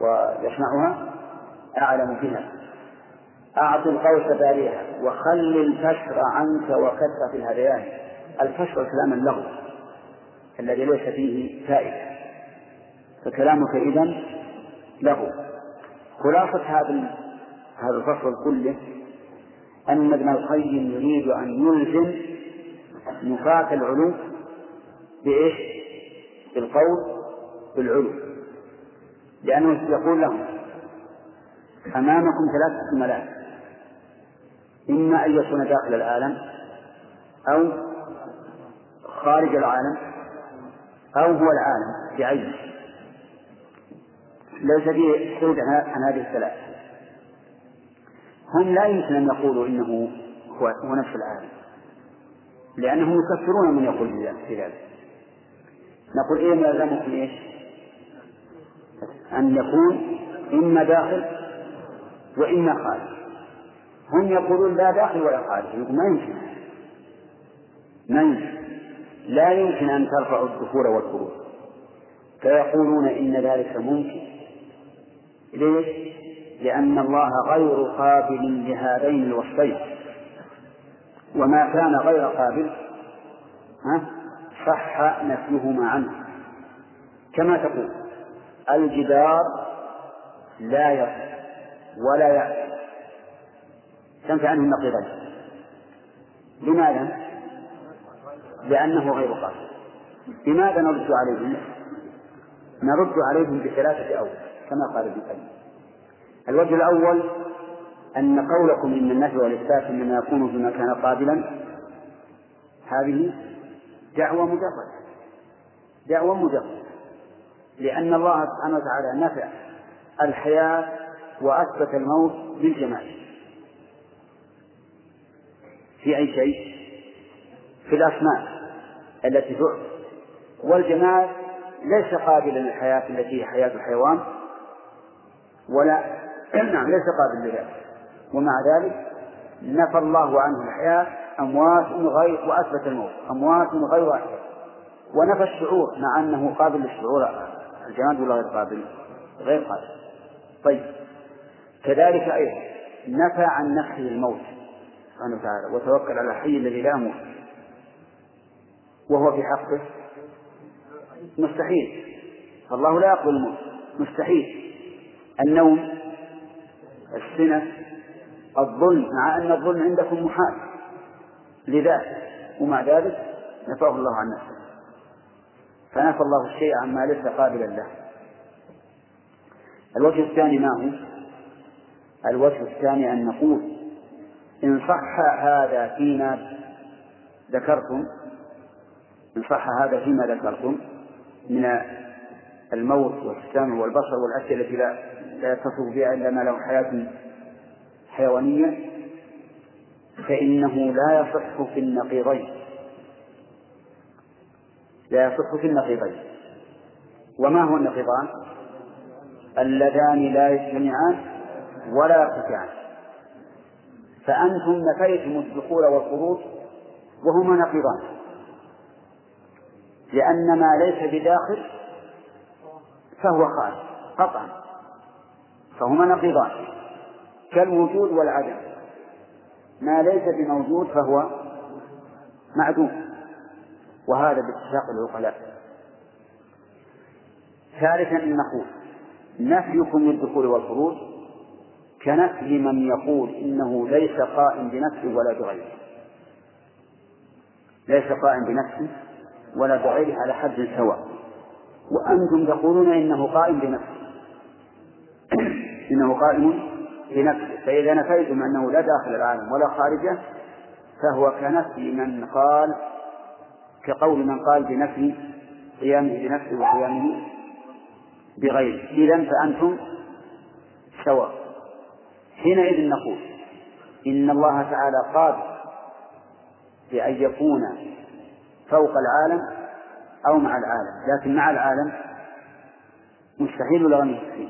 Speaker 3: ويصنعها أعلم بها. أعط القوس باريها وخل الفشر عنك وكثرة الهذيان الفشر كلام اللغو الذي ليس فيه فائدة. فكلامك إذا له. خلاصة هذا هذا الفصل كله أن ابن القيم يريد أن يلزم نفاة العلو بإيش؟ بالقول بالعلو. لأنه يقول لهم أمامكم ثلاثة ملاك إما أن يكون داخل العالم أو خارج العالم أو هو العالم بعينه ليس فيه خروج عن هذه الثلاث. هم لا يمكن أن يقولوا إنه هو, هو نفس العالم. لأنهم يكفرون من يقول في ذلك. نقول إيه ما يلزمكم إيش؟ أن يكون إما داخل وإما خارج. هم يقولون لا داخل ولا خارج. يقول ما يمكن. ما يمكن. لا يمكن أن ترفعوا الدخول والخروج فيقولون إن ذلك ممكن. ليش؟ لأن الله غير قابل لهذين الوصفين وما كان غير قابل صح نفيهما عنه كما تقول الجدار لا يصح ولا يعصي تنفع عنه النقيضين لماذا؟ لأنه غير قابل لماذا نرد عليهم؟ نرد عليهم بثلاثة أوجه كما قال ابن القيم الوجه الأول أن قولكم إن النفي والإثبات إنما يكون فيما كان قابلا. هذه دعوة مجردة دعوة مجردة لأن الله سبحانه وتعالى نفع الحياة وأثبت الموت بالجمال في أي شيء؟ في الأسماء التي تعطى والجمال ليس قابلا للحياة التي هي حياة الحيوان. ولا نعم ليس قابل لذلك. ومع ذلك نفى الله عنه الحياة أموات غير وأثبت الموت أموات غير أحياء ونفى الشعور مع أنه قابل للشعور. الجماد ولا غير قابل؟ غير قابل. طيب. كذلك أيضا نفى عن نفسه الموت سبحانه وتعالى وتوكل على الحي الذي لا يموت. وهو في حقه؟ مستحيل. فالله لا يقبل الموت. مستحيل. النوم السنة الظلم مع أن الظلم عندكم محال. لذلك ومع ذلك نفاه الله عن نفسه. فنفى الله الشيء عما ليس قابلا له. الوجه الثاني ما هو؟ الوجه الثاني أن نقول إن صح هذا فيما ذكرتم إن صح هذا فيما ذكرتم من الموت والسمع والبصر والأشياء التي لا لا يتصف بها إلا ما له حياة حيوانية فإنه لا يصح في النقيضين. لا يصح في النقيضين. وما هو النقيضان؟ اللذان لا يجتمعان ولا يقطعان فأنتم نفيتم الدخول والخروج وهما نقيضان. لأن ما ليس بداخل فهو خارج قطعا. فهما نقيضان كالوجود والعدم. ما ليس بموجود فهو معدوم وهذا باتفاق العقلاء. ثالثا نقول نفيكم للدخول والخروج كنفي من يقول إنه ليس قائم بنفسه ولا بغيره. ليس قائم بنفسه ولا بغيره على حد سواء. وأنتم تقولون إنه قائم بنفسه. إنه قائم بنفسه. فإذا نفيتم أنه لا داخل العالم ولا خارجه فهو كنفي من قال كقول من قال بنفي قيامه بنفسه وقيامه بغيره. إذا فأنتم سواء. حينئذ نقول إن الله تعالى قادر بأن يكون فوق العالم أو مع العالم. لكن مع العالم مستحيل ولا غير مستحيل؟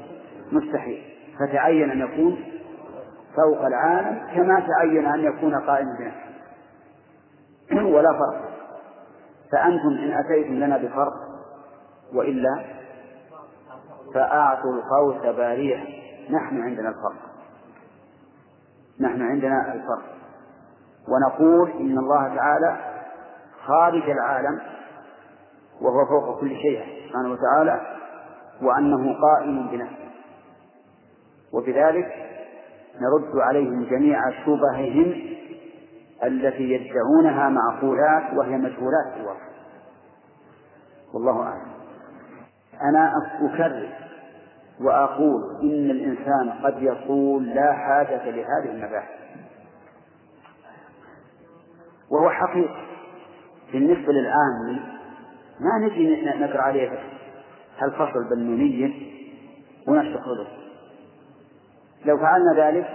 Speaker 3: مستحيل. فتعين أن يكون فوق العالم كما تعين أن يكون قائما بنفسه. *clears throat* ولا فرق. فأنتم إن أتيتم لنا بفرق وإلا فأعطوا القوس بارية نحن عندنا الفرق. نحن عندنا الفرق. ونقول إن الله تعالى خارج العالم وهو فوق كل شيء سبحانه وتعالى وأنه قائم بنفسه. وبذلك نرد عليهم جميع شبههم التي يدعونها معقولات وهي مجهولات في الواقع. والله أعلم. أنا أكرر وأقول إن الإنسان قد يقول لا حاجة لهذه المباحث. وهو حقيقة. بالنسبة للعامي ما نجي نقرأ عليه هالفصل بالنونية ونشرح له. لو فعلنا ذلك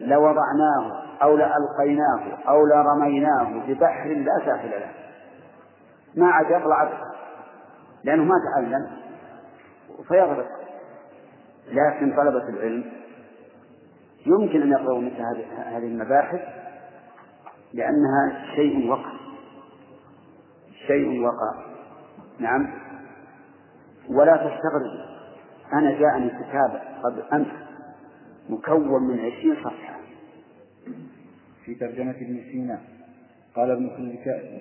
Speaker 3: لوضعناه أو لألقيناه أو لرميناه ببحر لا ساحل له. ما عاد يطلع لأنه ما تعلم. فيغرق. لكن طلبة العلم يمكن أن يقرأوا مثل هذه المباحث لأنها شيء وقع. شيء وقع. نعم. ولا تستغرب. أنا جاءني كتاب قبل أمس مكون من عشرين صفحة.
Speaker 6: في ترجمة ابن سينا. قال ابن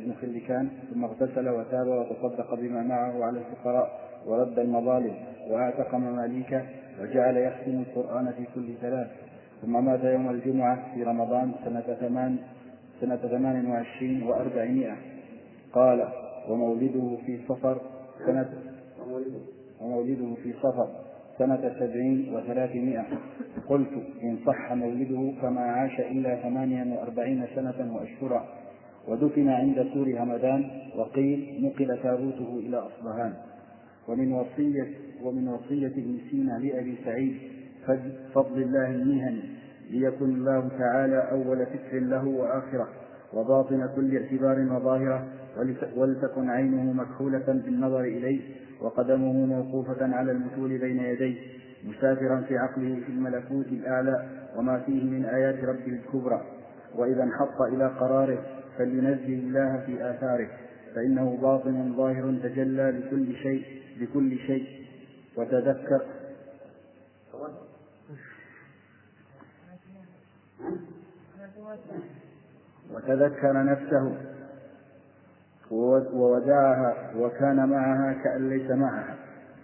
Speaker 6: ابن خلكان ثم اغتسل وتاب وتصدق بما معه على الفقراء ورد المظالم وأعتق مماليكه وجعل يختم القرآن في كل ثلاث ثم مات يوم الجمعة في رمضان سنة ثمان سنة ثمان وعشرين وأربعمائة. قال ومولده في صفر سنة ومولده في صفر سنة سبعين وثلاثمائة. قلت إن صح مولده فما عاش إلا ثمانيا وأربعين سنة وأشهرا ودفن عند سور همدان وقيل نقل تابوته إلى أصبهان. ومن وصية ومن وصية ابن سينا لأبي سعيد فضل الله المهني ليكن الله تعالى أول فكر له وآخرة وباطن كل اعتبار وظاهرة ولتكن عينه مكحولة بالنظر إليه وقدمه موقوفة على المثول بين يديه مسافرا في عقله في الملكوت الأعلى وما فيه من آيات ربه الكبرى. وإذا انحط إلى قراره فلينزه الله في آثاره فإنه باطن ظاهر تجلى لكل شيء لكل شيء. وتذكر. وتذكر نفسه. وودعها وكان معها كأن ليس معها.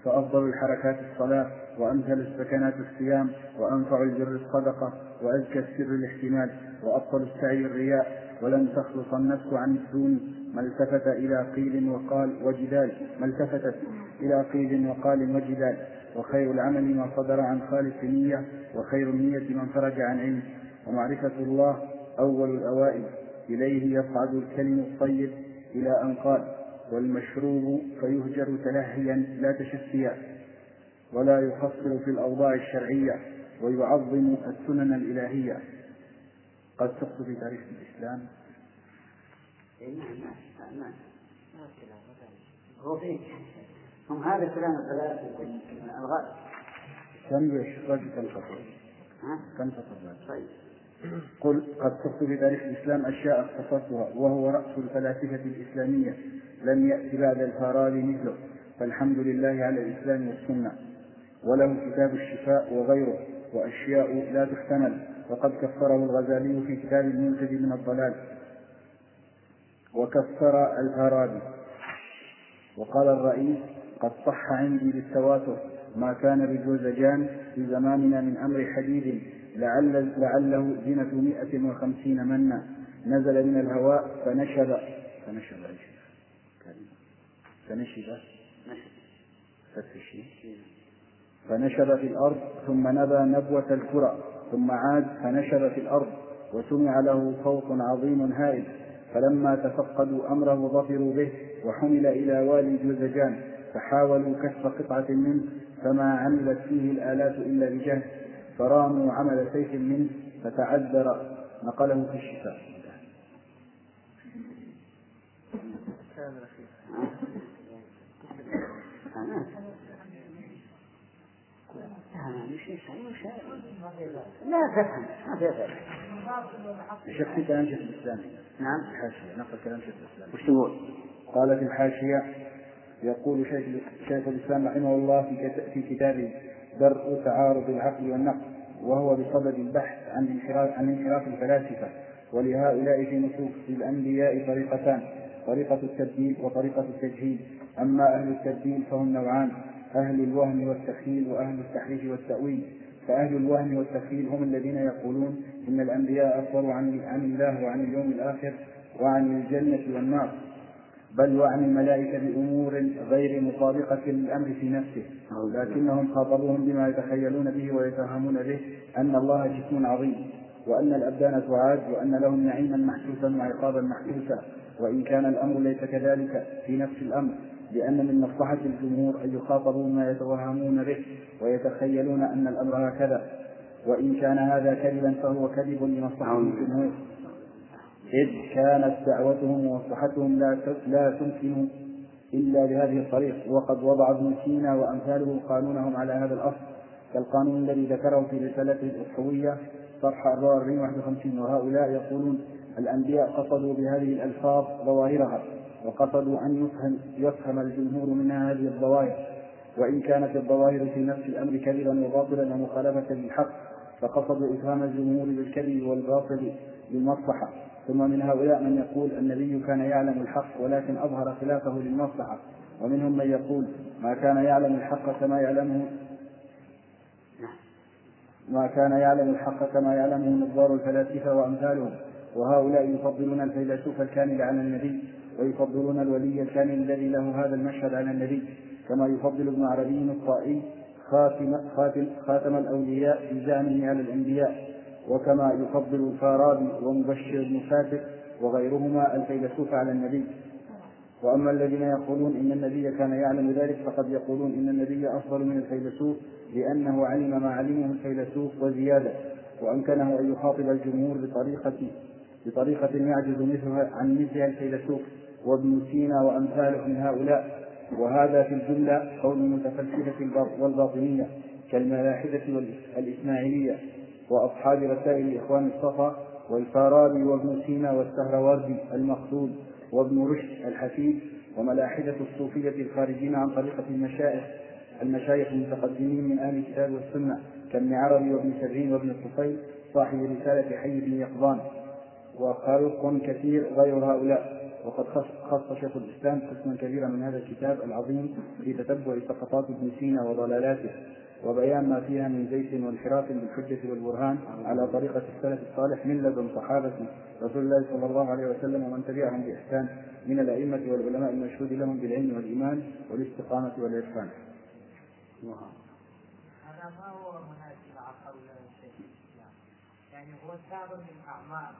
Speaker 6: فأفضل الحركات الصلاة وأمثل السكنات الصيام وأنفع البر الصدقة وأزكى السر الاحتمال وأبطل السعي الرياء ولم تخلص النفس عن الدون. ما التفت إلى قيل وقال وجدال. ما التفتت إلى قيل وقال وجدال. وخير العمل ما صدر عن خالص نية وخير النية من فرج عن علم. ومعرفة الله أول الأوائل. إليه يصعد الكلم الطيب. إلى أن قال والمشروب فيهجر تلهيا لا تشفيا ولا يفصل في الأوضاع الشرعية ويعظم السنن الإلهية. قد في تاريخ الإسلام.
Speaker 3: هو هم هذا كلام الثلاثة الغالب
Speaker 6: كم كم فصل؟ كم فصل؟ طيب. قل قد صرت تاريخ الإسلام أشياء اختصرتها وهو رأس الفلاسفة الإسلامية لم يأت بعد الفارابي مثله فالحمد لله على الإسلام والسنة. وله كتاب الشفاء وغيره وأشياء لا تحتمل وقد كفره الغزالي في كتاب المنتج من الضلال. وكفر الفارابي. وقال الرئيس قد صح عندي بالتواتر ما كان بجوزجان في زماننا من أمر حديد لعل لعله زنة مئة وخمسين منا نزل من الهواء فنشب. فنشب فنشب. فنشب في الأرض ثم نبى نبوة الكرة ثم عاد فنشب في الأرض وسمع له صوت عظيم هائل فلما تفقدوا أمره ظفروا به وحمل إلى والي جوزجان فحاولوا كشف قطعة منه فما عملت فيه الآلات إلا بجهل. فراموا عمل سيف منه فتعذر نقله في الشفاء.
Speaker 3: لا تفهم ما في
Speaker 6: شيخ كلام شيخ الإسلام؟
Speaker 3: نعم.
Speaker 6: الحاشية نقل كلام شيخ الإسلام.
Speaker 3: وش تقول؟
Speaker 6: قال في الحاشية يقول شيخ شيخ الإسلام رحمه الله في في كتابه درء تعارض العقل والنقل وهو بصدد البحث عن انحراف عن انحراف الفلاسفة ولهؤلاء في نصوص الأنبياء طريقتان طريقة التبديل وطريقة التجهيل أما أهل التبديل فهم نوعان أهل الوهم والتخيل وأهل التحريف والتأويل. فأهل الوهم والتخيل هم الذين يقولون إن الأنبياء أخبروا عن عن الله وعن اليوم الآخر وعن الجنة والنار. بل وعن الملائكة بأمور غير مطابقة للأمر في نفسه. لكنهم خاطبوهم بما يتخيلون به ويتهمون به أن الله جسم عظيم وأن الأبدان تعاد وأن لهم نعيما محسوسا وعقابا محسوسا. وإن كان الأمر ليس كذلك في نفس الأمر لأن من مصلحة الجمهور أن يخاطبوا ما يتوهمون به ويتخيلون أن الأمر هكذا. وإن كان هذا كذبا فهو كذب لمصلحة الجمهور. إذ كانت دعوتهم ومصلحتهم لا لا تمكن إلا بهذه الطريق. وقد وضع ابن سينا وأمثاله قانونهم على هذا الأصل كالقانون الذي ذكره في رسالته الأحوية صفحة 451 وهؤلاء يقولون الأنبياء قصدوا بهذه الألفاظ ظواهرها وقصدوا أن يفهم, يفهم الجمهور منها هذه الظواهر. وإن كانت الظواهر في نفس الأمر كذبا وباطلا ومخالفة للحق فقصدوا إفهام الجمهور بالكذب والباطل للمصلحة ثم من هؤلاء من يقول النبي كان يعلم الحق ولكن أظهر خلافه للمصلحة. ومنهم من يقول ما كان يعلم الحق كما يعلمه ما كان يعلم الحق كما يعلمه نظار الفلاسفة وأمثالهم. وهؤلاء يفضلون الفيلسوف الكامل على النبي ويفضلون الولي الكامل الذي له هذا المشهد على النبي كما يفضل ابن عربي الطائي خاتم, خاتم, خاتم الأولياء في زعمه على الأنبياء. وكما يفضل الفارابي ومبشر بن فاتح وغيرهما الفيلسوف على النبي. وأما الذين يقولون إن النبي كان يعلم ذلك فقد يقولون إن النبي أفضل من الفيلسوف لأنه علم ما علمه الفيلسوف وزيادة وأمكنه أن يخاطب الجمهور بطريقة بطريقة يعجز مثلها عن مثلها الفيلسوف وابن سينا وأمثاله من هؤلاء. وهذا في الجملة قول المتفلسفة والباطنية كالملاحدة والإسماعيلية وأصحاب رسائل إخوان الصفا والفارابي وابن سينا والسهروردي المقصود وابن رشد الحفيد وملاحدة الصوفية الخارجين عن طريقة المشايخ المشايخ المتقدمين من أهل الكتاب والسنة كابن عربي وابن سبعين وابن الطفيل صاحب رسالة حي بن يقظان. وخلق كثير غير هؤلاء. وقد خص شيخ الإسلام قسما كبيرا من هذا الكتاب العظيم في تتبع سقطات ابن سينا وضلالاته وبيان ما فيها من زيت وانحراف بالحجة والبرهان على طريقة السلف الصالح من لدن صحابة رسول الله صلى الله عليه وسلم ومن تبعهم بإحسان من الأئمة والعلماء المشهود لهم بالعلم والإيمان والاستقامة والإحسان.
Speaker 7: هذا ما هو مناسب مع قول الشيخ يعني هو سابق الأعمال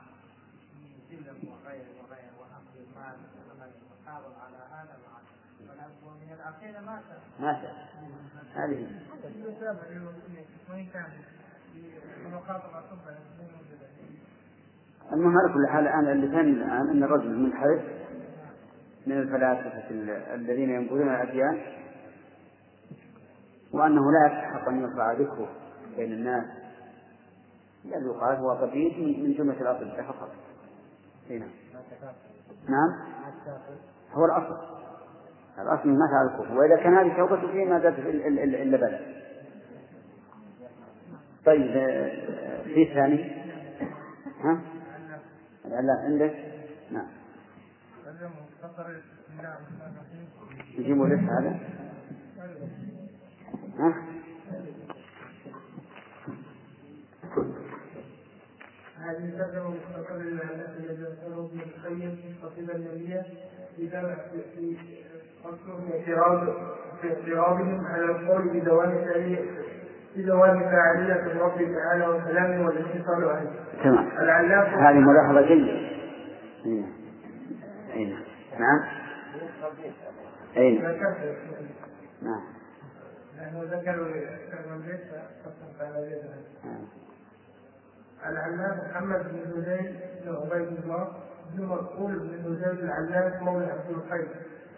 Speaker 7: من وغيره وغيره وأخذ المال محافظ على هذا ما
Speaker 3: ما هذه. المهم على كل حال الآن اللي ثاني الآن أن الرجل المنحرف من الفلاسفة الذين ينقلون الأديان وأنه لا يستحق أن يرفع ذكره بين الناس. بل يقال هو قبيل من جملة الأصل فقط. نعم. نعم. هو الأصل. الأصل ما فعل الكفر. وإذا كان هذه توبة فيه ما زادت إلا بلد طيب آه، في ثاني ها؟ لا عندك؟ نعم. يجيبوا لك هذا. ها؟
Speaker 7: هذه ترجمة مختصرة التي يذكره ابن القيم قصيدة النبية في في في اعتراض في اعتراضهم على القول بدوام بدوام فاعلية الرب تعالى وكلامه والاتصال عليه.
Speaker 3: تمام. هذه ملاحظة جيدة. أي نعم. نعم. أي نعم. نعم.
Speaker 7: لأنه ذكروا بيتها العلام محمد بن زيد بن عبيد الله بن مقبول بن زيد العلام مولى عبد الخير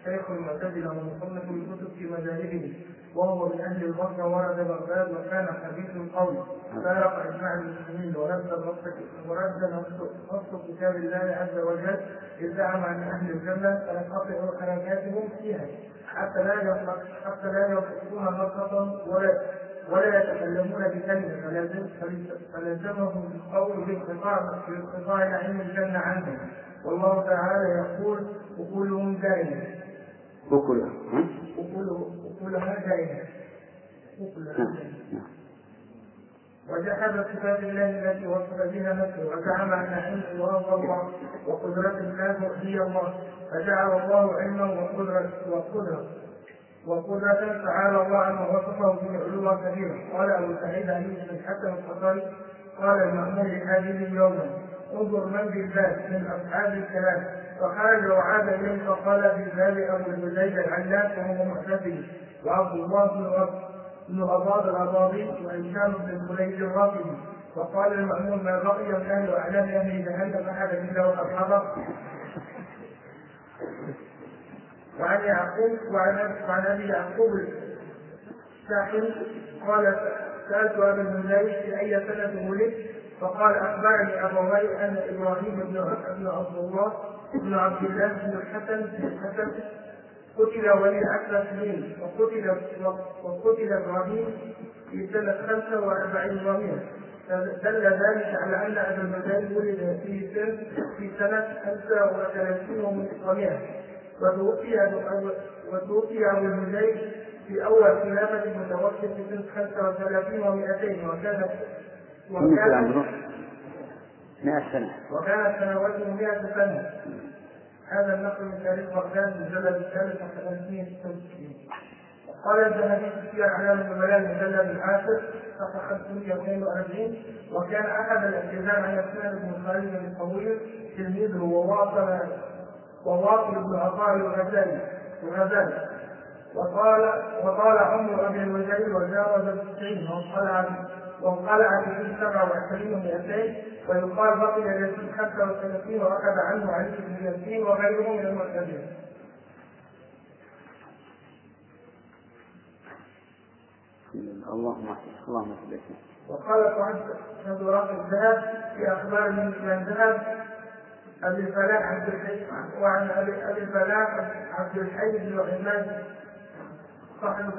Speaker 7: شيخ المعتزلة ومصنف الكتب في مذاهبه وهو من أهل البصرة ورد بغداد وكان حديث القول فارق إجماع المسلمين ورد نص ورد نص- كتاب الله عز وجل زعم أن أهل الجنة سينقطع حركاتهم فيها حتى لا حتى لا ينطقون نطقا ولا ولا يتكلمون بكلمة فلزمهم القول بانقطاع بانقطاع نعيم الجنة عنهم. والله تعالى يقول وكلهم دائما.
Speaker 3: وكلها ها؟
Speaker 7: وكلها دائما وجحد صفات الله التي وصف بها نفسه وزعم أن علمه هو الله وقدرة الله هي الله. فجعل الله علما وقدرة وقدرة وقدرة تعالى الله عنه وصفه به علوا كبيرا قال أبو سعيد علي بن الحسن الخطري قال المأمون لحاجب يوما انظر من بالذات من أصحاب الكلام. فخرج وعاد اليه فقال بالذات أبو الهذيل العلاف وهو معتزلي وعبد الله بن بن أباض الأباضي وهشام بن خليج الرافضي وقال المأمون ما بقي من أهل أعلام أهل جهنم إلا وقد حضر وعن يعقوب وعن أبي يعقوب الساحل قال سألت أبا المنذر في أي سنة ولدت فقال أخبرني أبوي أن إبراهيم بن بن عبد الله بن عبد الله بن الحسن بن الحسن قتل ولي عشر سنين وقتل وقتل إبراهيم في سنة 45 ومئة دل ذلك على أن أبا المجال ولد في سن في سنة 35 ومئة وتوفي وتوفي أبو المجال في أول خلافة المتوفي في سنه 35 و200 وكانت وكانت
Speaker 3: عمره؟ 100 سنة.
Speaker 7: وكانت سنواته 100 سنة. هذا النقل من تاريخ بغداد المجلد الثالث صفحه 266 قال الذهبي في اعلام النبلاء المجلد العاشر صفحه 542 وكان أحد الاعتزال عن أسنان بن خالد الطويل تلميذه وواصل وواصل بن عطاء الغزالي الغزالي. وقال وقال عمر أبي الوزير وجاوز التسعين وانقلع وانقلع في سبع وعشرين ومئتين ويقال بقي يزيد خمسة وثلاثين وأخذ عنه علي بن يزيد وغيره من المعتزلة.
Speaker 3: اللهم اللهم صل
Speaker 7: وقال سعد راس الذهب في أخبار من ذهب أبي الفلاح عبد الحي وعن أبي الفلاح عبد الحي بن عماد صاحب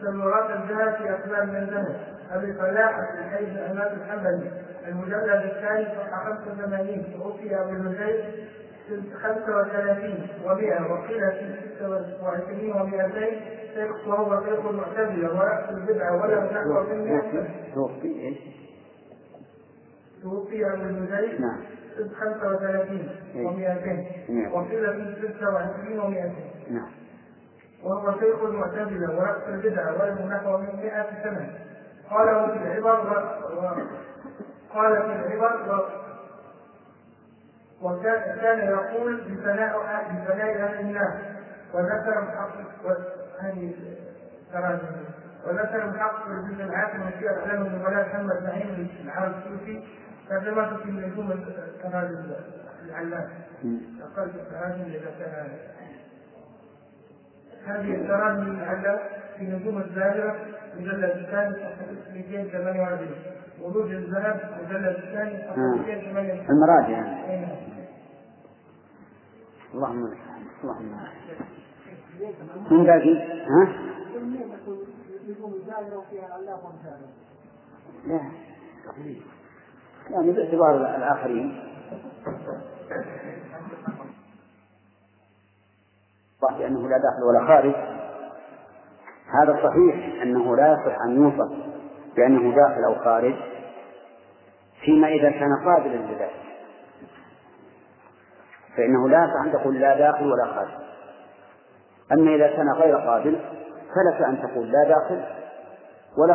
Speaker 7: سمرات الذهب في أخبار من ذهب عبد الحي بن عماد الحنبلي المجلد الثاني صفحة 85 توفي أبو الهزيل سنة 35 و100 وقيل في 26 و200 شيخ وهو شيخ المعتزلة ورأس البدعة وله نحو من 100
Speaker 3: توفي إيش؟
Speaker 7: توفي أبو الهزيل
Speaker 3: نعم.
Speaker 7: سنة 35 و200
Speaker 3: مئة.
Speaker 7: وقيل في 26 و200
Speaker 3: نعم.
Speaker 7: وهو شيخ المعتزلة ورأس البدعة وله نحو من 100 سنة. قاله في العبر. قال في العبر. وكان كان يقول بثناء بثناء أهل الناس وذكر و... هذه تراجم وذكر محقق بن العاصم في أعلام النبلاء محمد نعيم العام السوفي ترجمته في نجوم التراجم العلام أقل التراجم إذا كان هذه التراجم العلام في نجوم الزاهرة مجلد الثاني صفحة 248 ولوج الذهب مجلد الثاني صفحة
Speaker 3: آه.
Speaker 7: 248
Speaker 3: المراجع يعني.
Speaker 7: نعم.
Speaker 3: اللهم. اللهم. من باقي؟ ها؟ لا يعني باعتبار الآخرين بأنه لا داخل ولا خارج هذا صحيح أنه لا يصح أن يوصف بأنه داخل أو خارج فيما إذا كان قابلا لذلك. فإنه لا يصح أن تقول لا داخل ولا خارج. أما إذا كان غير قابل فلك أن تقول لا داخل ولا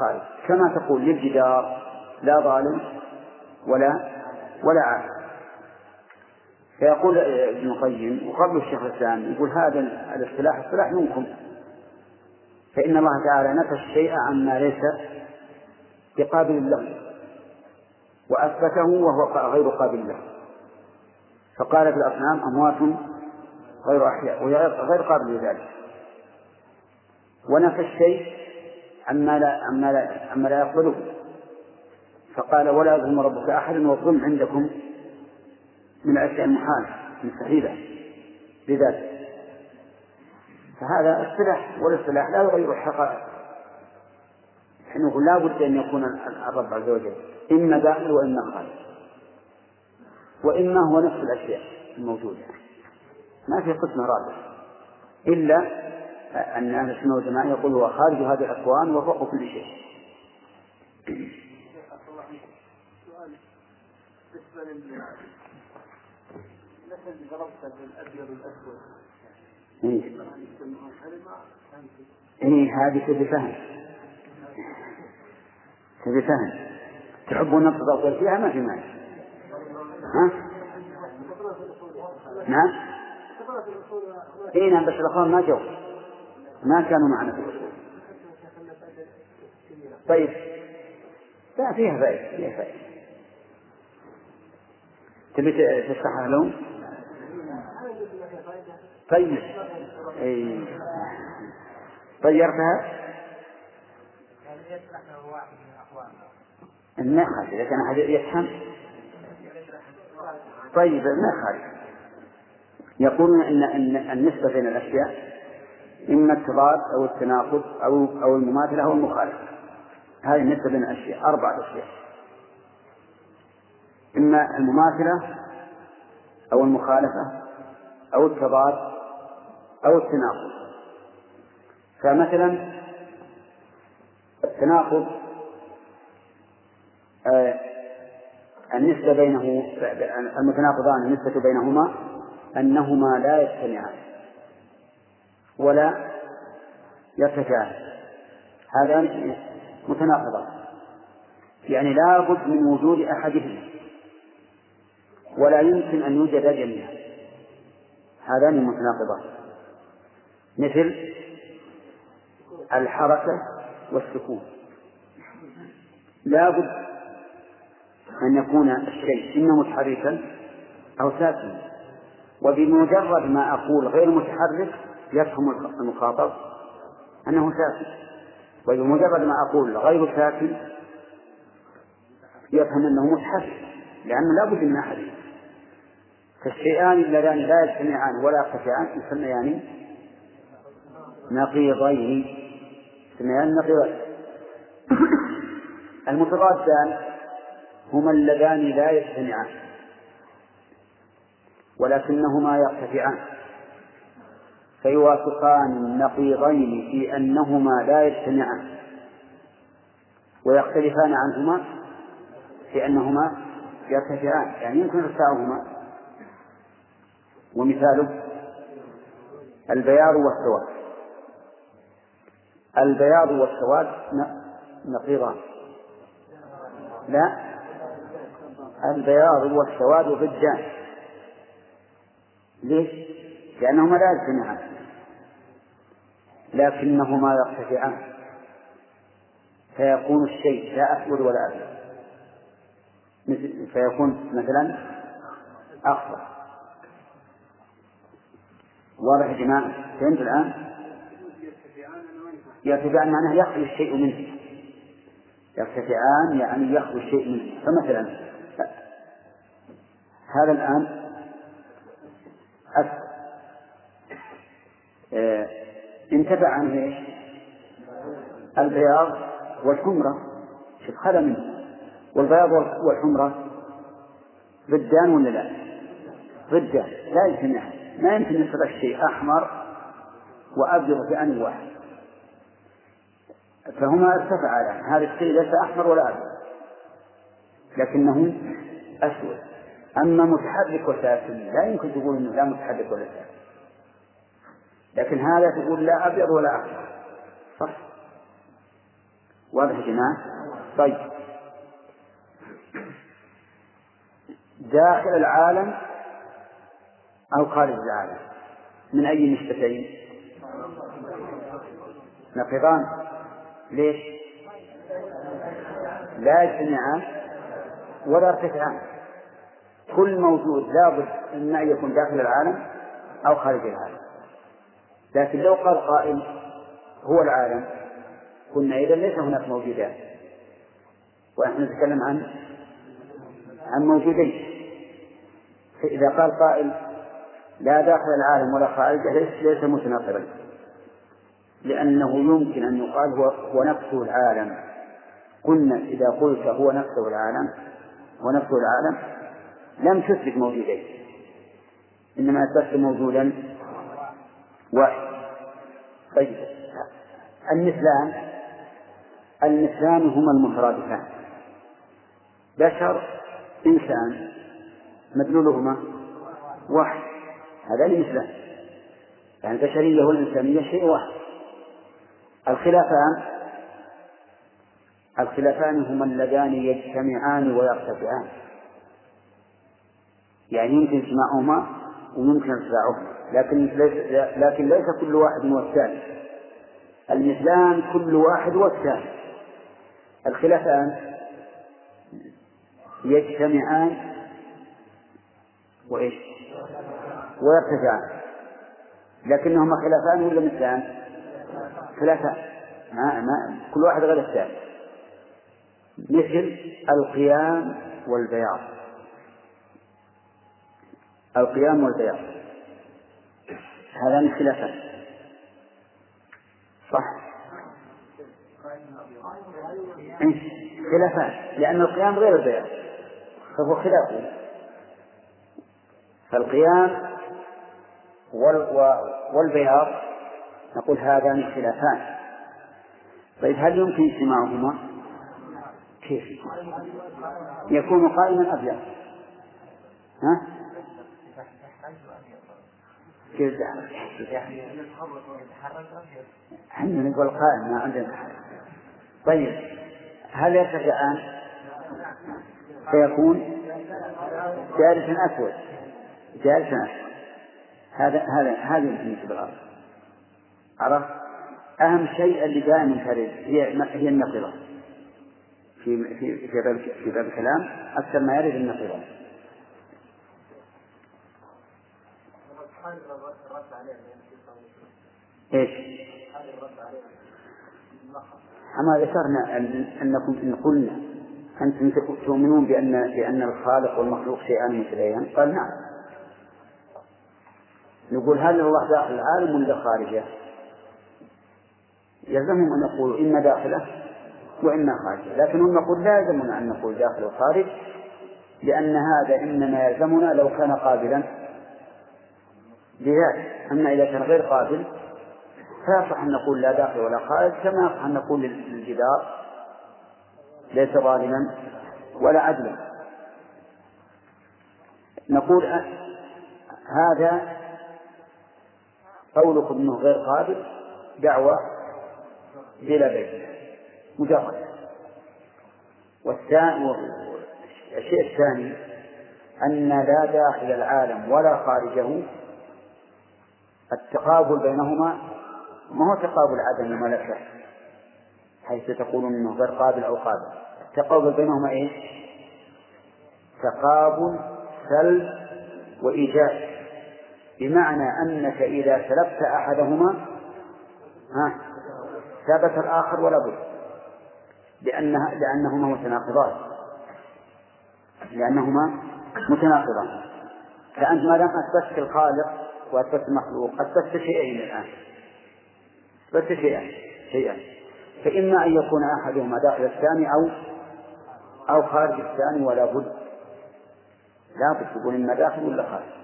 Speaker 3: خارج. كما تقول للجدار لا ظالم ولا ولا عادل فيقول ابن القيم وقبل الشيخ الإسلام يقول هذا الاصطلاح اصطلاح منكم. فإن الله تعالى نفى الشيء عما ليس بقابل له وأثبته وهو غير قابل له. فقال في الأصنام أموات غير أحياء غير قابل لذلك. ونفى الشيء عما لا عما لا عما لا يقبله. فقال ولا يظلم ربك أحدا والظلم عندكم من الأشياء المحال مستحيلة بذلك فهذا السلاح والاصطلاح لا يغير الحقائق. نحن نقول لا بد أن يكون الرب عز وجل إما داخل وإما خارج. وإما هو نفس الأشياء الموجودة. ما في قسم رابع. إلا أن أهل السنة والجماعة يقول هو خارج هذه الأكوان وفوق كل شيء. مثل ضربت بالابيض والاسود إيه. إيه هذه تبي فهم تبي فهم تحبون تضغط فيها؟ ما في مانع. ها؟ نعم؟ اي نعم بس الأخوان ما جو. ما كانوا معنا. في الاصول طيب. لا فيها فائدة فيها فائدة. تبي تشرحها لهم؟ طيب. اي طيرتها؟ خالد إذا كان أحد يفهم. طيب خالد يقولون إن إن النسبة بين الأشياء إما التضاد أو التناقض أو أو المماثلة أو المخالفة. هذه النسبة بين الأشياء أربعة أشياء. إما المماثلة أو المخالفة أو التضاد أو التناقض. فمثلا التناقض آه النسبة بينه المتناقضان النسبة بينهما أنهما لا يجتمعان ولا يرتفعان هذان متناقضان. يعني لا بد من وجود أحدهما ولا يمكن أن يوجد جميعا. هذان المتناقضان مثل الحركة والسكون. لا بد أن يكون الشيء إما متحركا أو ساكنا. وبمجرد ما أقول غير متحرك يفهم المخاطب أنه ساكن. وبمجرد ما أقول غير ساكن يفهم أنه متحرك لأنه لا بد من أحد. فالشيئان اللذان لا يجتمعان ولا يرتفعان يسميان نقيضين. يسميان نقيضين. المتضادان هما اللذان لا يجتمعان ولكنهما يرتفعان. فيوافقان النقيضين في أنهما لا يجتمعان ويختلفان عنهما في أنهما يرتفعان. يعني يمكن ارتفاعهما ومثاله البياض والسواد. البياض والسواد نقيضان. لا. البياض والسواد ضدان ليش؟ لأنهما لا يجتمعان لكنهما يرتفعان. فيكون الشيء لا أسود ولا أبيض. فيكون مثلا أخضر. واضح يا جماعة؟ فهمت الآن؟ يرتفعان معناه يخلو الشيء منه. يرتفعان يعني يخلو الشيء منه. فمثلا هذا الآن أسفل آه، انتفع عنه إيش؟ البياض والحمرة. شوف خلا منه. والبياض والحمرة ضدان ولا لا؟ ضدان. لا يجتمعان ما يمكن يصير الشيء أحمر وأبيض في آن واحد. فهما ارتفعا هذا الشيء ليس أحمر ولا أبيض. لكنه أسود. أما متحرك وساكن لا يمكن تقول أنه لا متحرك ولا ساكن. لكن هذا تقول لا أبيض ولا أحمر. صح. واضح يا جماعة؟ طيب. داخل العالم أو خارج العالم؟ من أي نسبتين؟ نقيضان. ليش؟ لا يجتمعان ولا يرتفعان كل موجود لابد أن يكون داخل العالم أو خارج العالم. لكن لو قال قائل هو العالم قلنا إذا ليس هناك موجودان ونحن نتكلم عن عن موجودين. فإذا قال قائل لا داخل العالم ولا خارجه ليس ليس متناقضا. لأنه يمكن أن يقال هو هو نفسه العالم. قلنا إذا قلت هو نفسه العالم ونفسه العالم لم تثبت موجودين. إنما أثبت موجودا واحد. طيب. المثلان المثلان هما المترادفان. بشر إنسان مدلولهما واحد. هذان مثلان يعني البشرية والإنسانية شيء واحد. الخلافان الخلافان هما اللذان يجتمعان ويرتفعان. يعني يمكن اجتماعهما ويمكن ارتفاعهما لكن ليس لكن ليس كل واحد هو الثاني المثلان كل واحد هو الثاني الخلافان يجتمعان وإيش؟ ويرتفعان. لكنهما خلافان ولا مثلان؟ خلافان ما ما كل واحد غير الثاني. مثل القيام والبياض. القيام والبياض. هذان خلافان. صح؟ خلافان. لأن القيام غير البياض. فهو خلاف. فالقيام والبياض نقول هذان خلافان طيب هل يمكن اجتماعهما؟ كيف؟ يكون قائما أبيض ها؟ كيف إحنا نقول قائم ما عندنا طيب هل يرتفعان؟ فيكون جالسا أسود جالسا أسود هذا هذا هذا يمكن بالغلط عرفت؟ أهم شيء اللي دائما ترد هي هي النقيضة في في في باب في باب الكلام أكثر ما يرد النقيضة إيش؟ أما ذكرنا أنكم إن قلنا أنتم تؤمنون بأن بأن الخالق والمخلوق شيئان مثليان قال نعم نقول هل الله داخل العالم ولا خارجه؟ يلزمهم أن يقولوا إما داخله وإما خارجه. لكن نقول لا يلزمنا أن نقول داخل وخارج لأن هذا إنما يلزمنا لو كان قابلا لذلك. أما إذا كان غير قابل فيصح أن نقول لا داخل ولا خارج كما يصح أن نقول للجدار ليس ظالما ولا عدلا. نقول هذا قولكم إنه غير قابل دعوة بلا بين مجرد. الشيء الثاني أن لا داخل العالم ولا خارجه التقابل بينهما ما هو تقابل عدم شك حيث تقولون إنه غير قابل أو قابل. التقابل بينهما إيش؟ تقابل سلب وإيجاب. بمعنى أنك إذا سلبت أحدهما ها ثبت الآخر ولا بد. لأنها لأنهما متناقضان. لأنهما متناقضان. فأنت ما دام أثبتت الخالق وأثبت المخلوق أثبتت شيئين الآن. أثبتت شيئين شيئا فإما أن يكون أحدهما داخل الثاني أو أو خارج الثاني ولا بد. لا بد تقول إما داخل ولا خارج.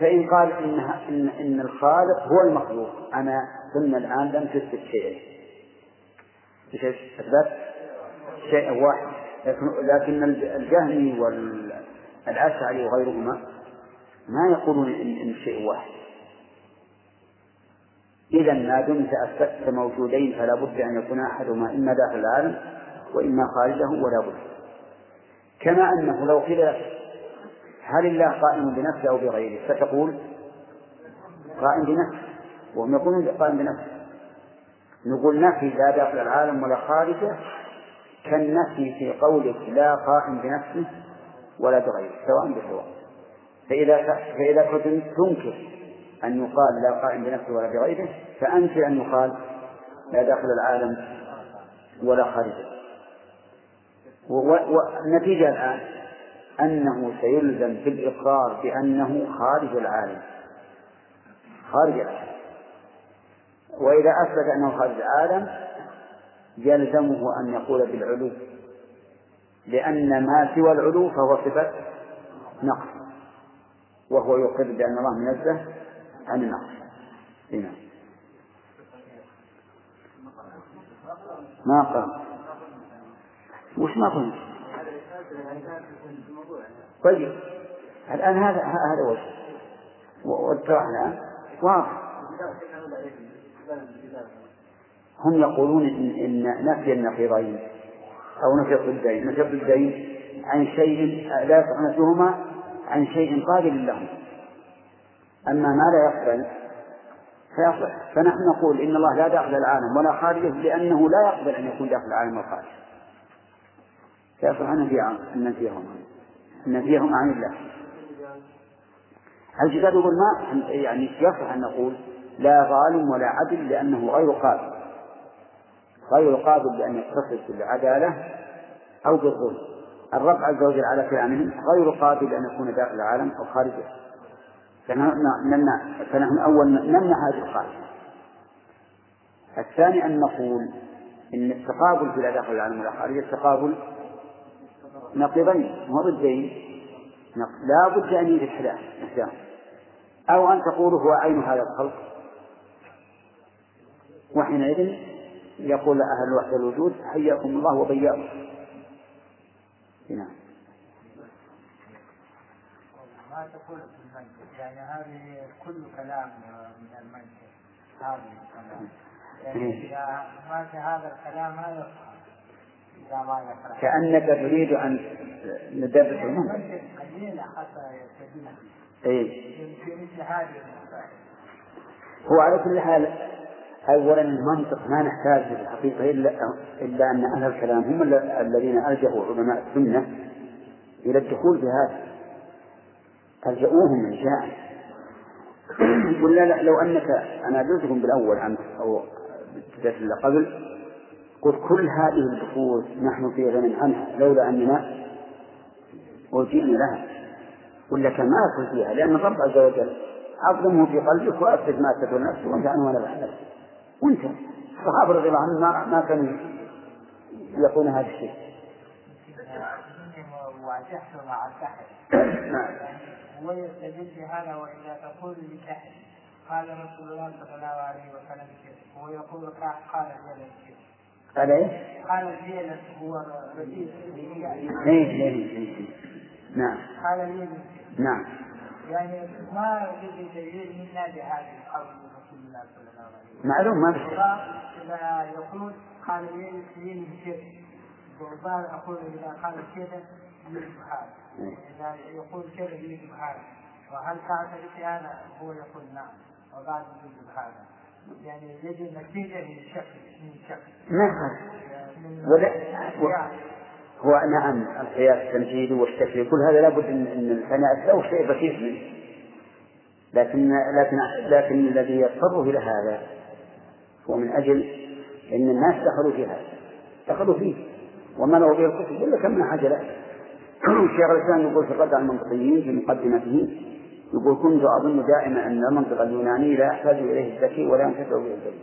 Speaker 3: فإن قال إن إن إن الخالق هو المخلوق. أنا ثم الآن لم تثبت شيئين إيش أثبت؟ شيء واحد. لكن لكن الجهمي والأشعري وغيرهما ما يقولون إن, إن شيء واحد. إذا ما دمت أثبتت موجودين فلا بد أن يكون أحدهما إما داخل العالم وإما خارجه ولا بد. كما أنه لو قيل هل الله قائم بنفسه أو بغيره؟ فتقول قائم بنفسه. وهم يقولون قائم بنفسه. نقول نفي لا داخل العالم ولا خارجه كالنفي في قولك لا قائم بنفسه ولا بغيره سواء بسواء. فإذا فإذا كنت تنكر أن يقال لا قائم بنفسه ولا بغيره فأنكر أن يقال لا داخل العالم ولا خارجه. والنتيجة الآن أنه سيلزم في الإقرار بأنه خارج العالم. خارج العالم. وإذا أثبت أنه خارج العالم يلزمه أن يقول بالعلو. لأن ما سوى العلو فهو صفة نقص. وهو يقر بأن الله منزه عن النقص. هنا. ما قال؟ وش ما قلت طيب. الآن هذا هذا وجه. والصراحة الآن واضح. هم يقولون إن, إن نفي النقيضين أو نفي الضدين. نفي الضدين عن شيء لا يصح نفيهما عن شيء قابل له أما ما لا يقبل فيصح. فنحن نقول إن الله لا داخل العالم ولا خارجه لأنه لا يقبل أن يكون داخل العالم والخارج فيصح أن ننفيهم عن الله. الكتاب يقول ما يعني يصح أن نقول لا ظالم ولا عدل لأنه غير قابل. غير قابل لأن يتصف بالعدالة أو بالظلم. الرب عز وجل على كلامهم غير قابل أن يكون داخل العالم أو خارجه. فنحن, فنحن أول نمنع هذه القاعدة. الثاني أن نقول إن التقابل في داخل العالم ولا خارجه التقابل نقيضين مو ضدين. لا بد أن يوجد إحداهم أو أن تقول هو عين هذا الخلق؟ وحينئذ يقول أهل وحدة الوجود حياكم الله وبياكم. نعم.
Speaker 8: ما تقول في المنطق؟ يعني هذه كل كلام من المنطق هذه الكلام. يعني إذا ما في هذا الكلام ما إذا يقرأ
Speaker 3: كأنك تريد أن ندرس
Speaker 8: يستدين
Speaker 3: إيه. هو على كل حال أولا المنطق ما نحتاج في الحقيقة إلا إلا أن أهل الكلام هم الذين ألجأوا علماء السنة إلى الدخول في هذا. ألجأوهم إلجاء لا لو أنك أنا جزتكم بالأول عن أو قبل. قلت كل هذه البحوث نحن في غنى عنها لولا أننا أوتينا لها ولا كان ما أدخل فيها لأن الرب عز وجل عظمه في قلبك وأثبت ما تدعو نفسه وأنت عنه ولا بحث وأنت الصحابة رضي الله عنهم ما, كانوا يقولون هذا الشيء. *coughs*
Speaker 8: واجهت مع السحر. ويستدل بهذا وإذا تقول لسحر قال رسول الله صلى الله عليه وسلم ويقول قال الجلد كذا.
Speaker 3: قال إيش؟
Speaker 8: قال الجلد هو
Speaker 3: إيه نعم.
Speaker 8: قال الجلد
Speaker 3: نعم.
Speaker 8: يعني ما يوجد دليل منا بهذه القول رسول الله صلى الله عليه وسلم.
Speaker 3: معلوم ما في
Speaker 8: يقول قال يلي كذا وقال أقول إذا قال كذا يجب هذا. إذا يقول كذا هذا. وهل تعترف بهذا؟ هو يقول نعم. وقال يجب هذا. يعني يجب نتيجة من شكل. من شكل
Speaker 3: ولا هو نعم القياس التمثيلي والشكل كل هذا لابد ان أن الانسان له شيء بسيط منه. لكن لكن لكن الذي يضطر إلى هذا هو من أجل أن الناس دخلوا في هذا دخلوا فيه. وما له به الكتب إلا كم من حاجة له الشيخ الإسلام يقول في الرد على المنطقيين في مقدمته يقول كنت أظن دائما أن المنطق اليوناني لا يحتاج إليه الذكي ولا ينتفع به الذكي.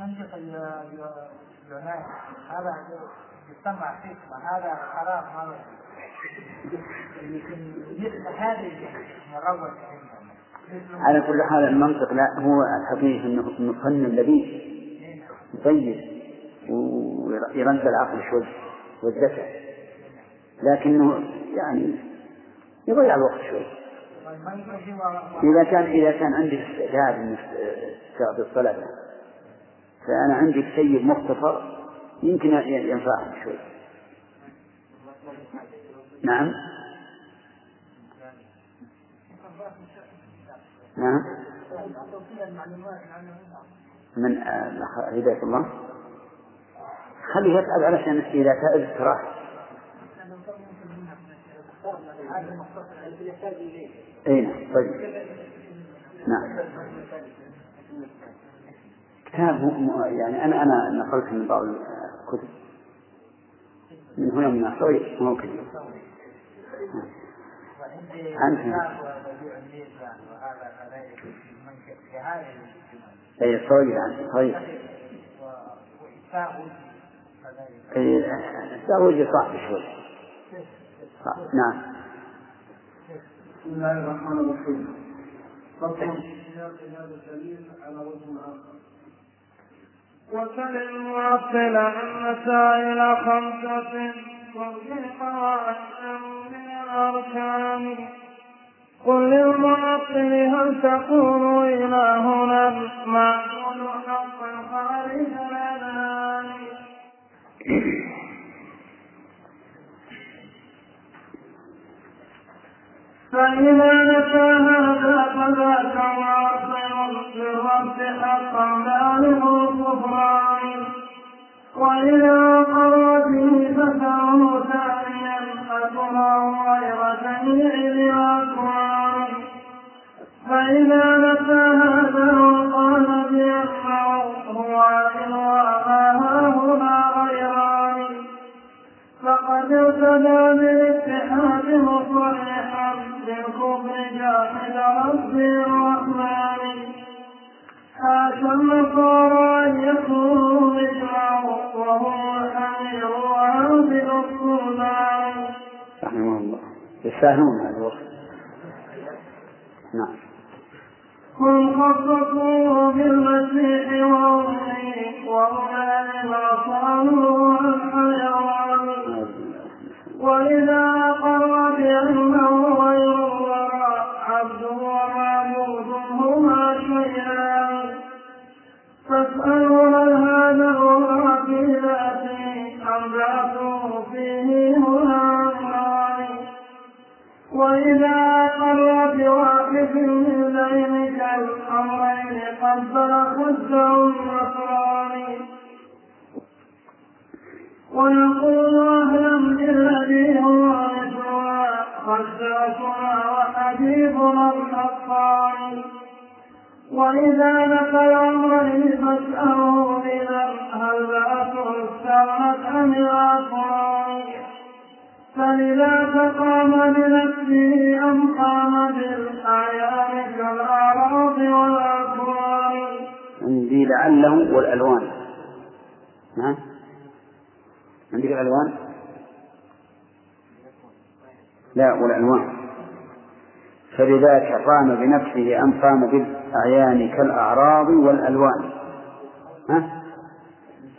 Speaker 8: منطق اليوناني هذا يسمى حكمة هذا حرام هذا. هذه مروج
Speaker 3: على كل حال المنطق لا هو الحقيقة إنه انه فن لذيذ طيب ويرد العقل شوي والذكاء. لكنه يعني يضيع الوقت شوي. إذا كان إذا كان عندك استعداد إنك تعطي فأنا عندي سيد مختصر يمكن ينفعهم شوي. نعم. نعم. من آه، هداية الله. خليه يسأل علشان إذا كان استراح اي نعم طيب. نعم. كتاب يعني أنا أنا نقلت من بعض الكتب. من هنا من هو كثير أنت. أي صغير عنه صغير وجه صعب شوي. نعم.
Speaker 7: بسم الله الرحمن الرحيم. فصل سياق هذا الدليل على وجه آخر.
Speaker 4: وسل المعطل عن مسائل خمسة وفي قواعد من الأركان. قل للمعطل هل تقول إلهنا المعبود حقا خارج الأذهان *coughs* فإذا نسى هذا فذاك معصم للرب حقا بالغ الكفران وإذا قر به فتاه ثانيا فتراه غير جميع الأكوان فإذا نسى هذا وقال بأنه هو إلا هنا غيران. فقد ارتدى مصرحا بالكفر جاحد ربي الرحمن. حاشا النصارى ان يكونوا اجمعوا وهم الامير وعابد
Speaker 3: رحمه الله. يستاهلون هذا الوصف. نعم.
Speaker 4: هم خصصوه بالمسيح وأمه وأولئك صالوا الحيوان
Speaker 3: فلذاك قام بنفسه أم قام بالأعيان كالأعراض والألوان ها؟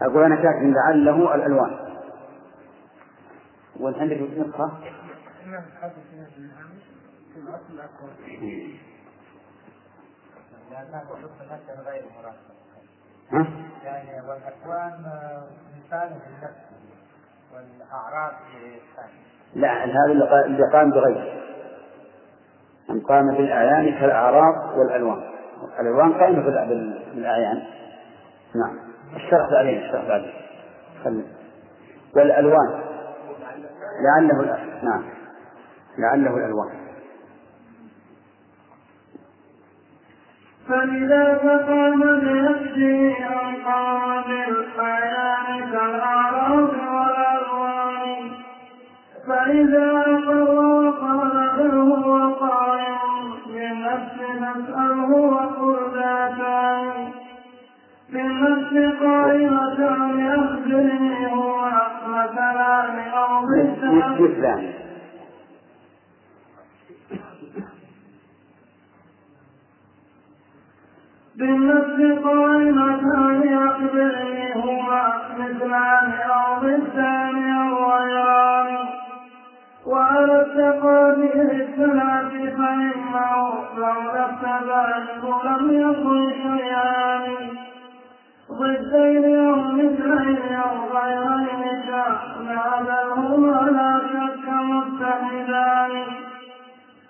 Speaker 3: أقول أنا كاتب لعله الألوان وأنت عندك نسخة؟ ها؟
Speaker 8: يعني والاعراض الثانية
Speaker 3: لا هذا اللي قام بغيره من قام بالأعيان كالأعراض والألوان؟ الألوان قائمة بال- بالأعيان. نعم. الشرح بعدين الشرح بعدين خلي والألوان. لعله الأ- نعم. لعله الألوان.
Speaker 4: فلذا فقام بنفسه أم قام بالأعيان كالأعراض والألوان فإذا بالنفس قائمتان أخبرني هو مثلان أو مثلان
Speaker 3: مثلان
Speaker 4: بالنفس قائمتان أخبرني هما مثلان أو ضدان أو غيران وعلى التقادير الثلاث فإنه لو اتبعته لم يكن شيئان ضدين أو مثلين أو غيرين كان لا شك متحدان.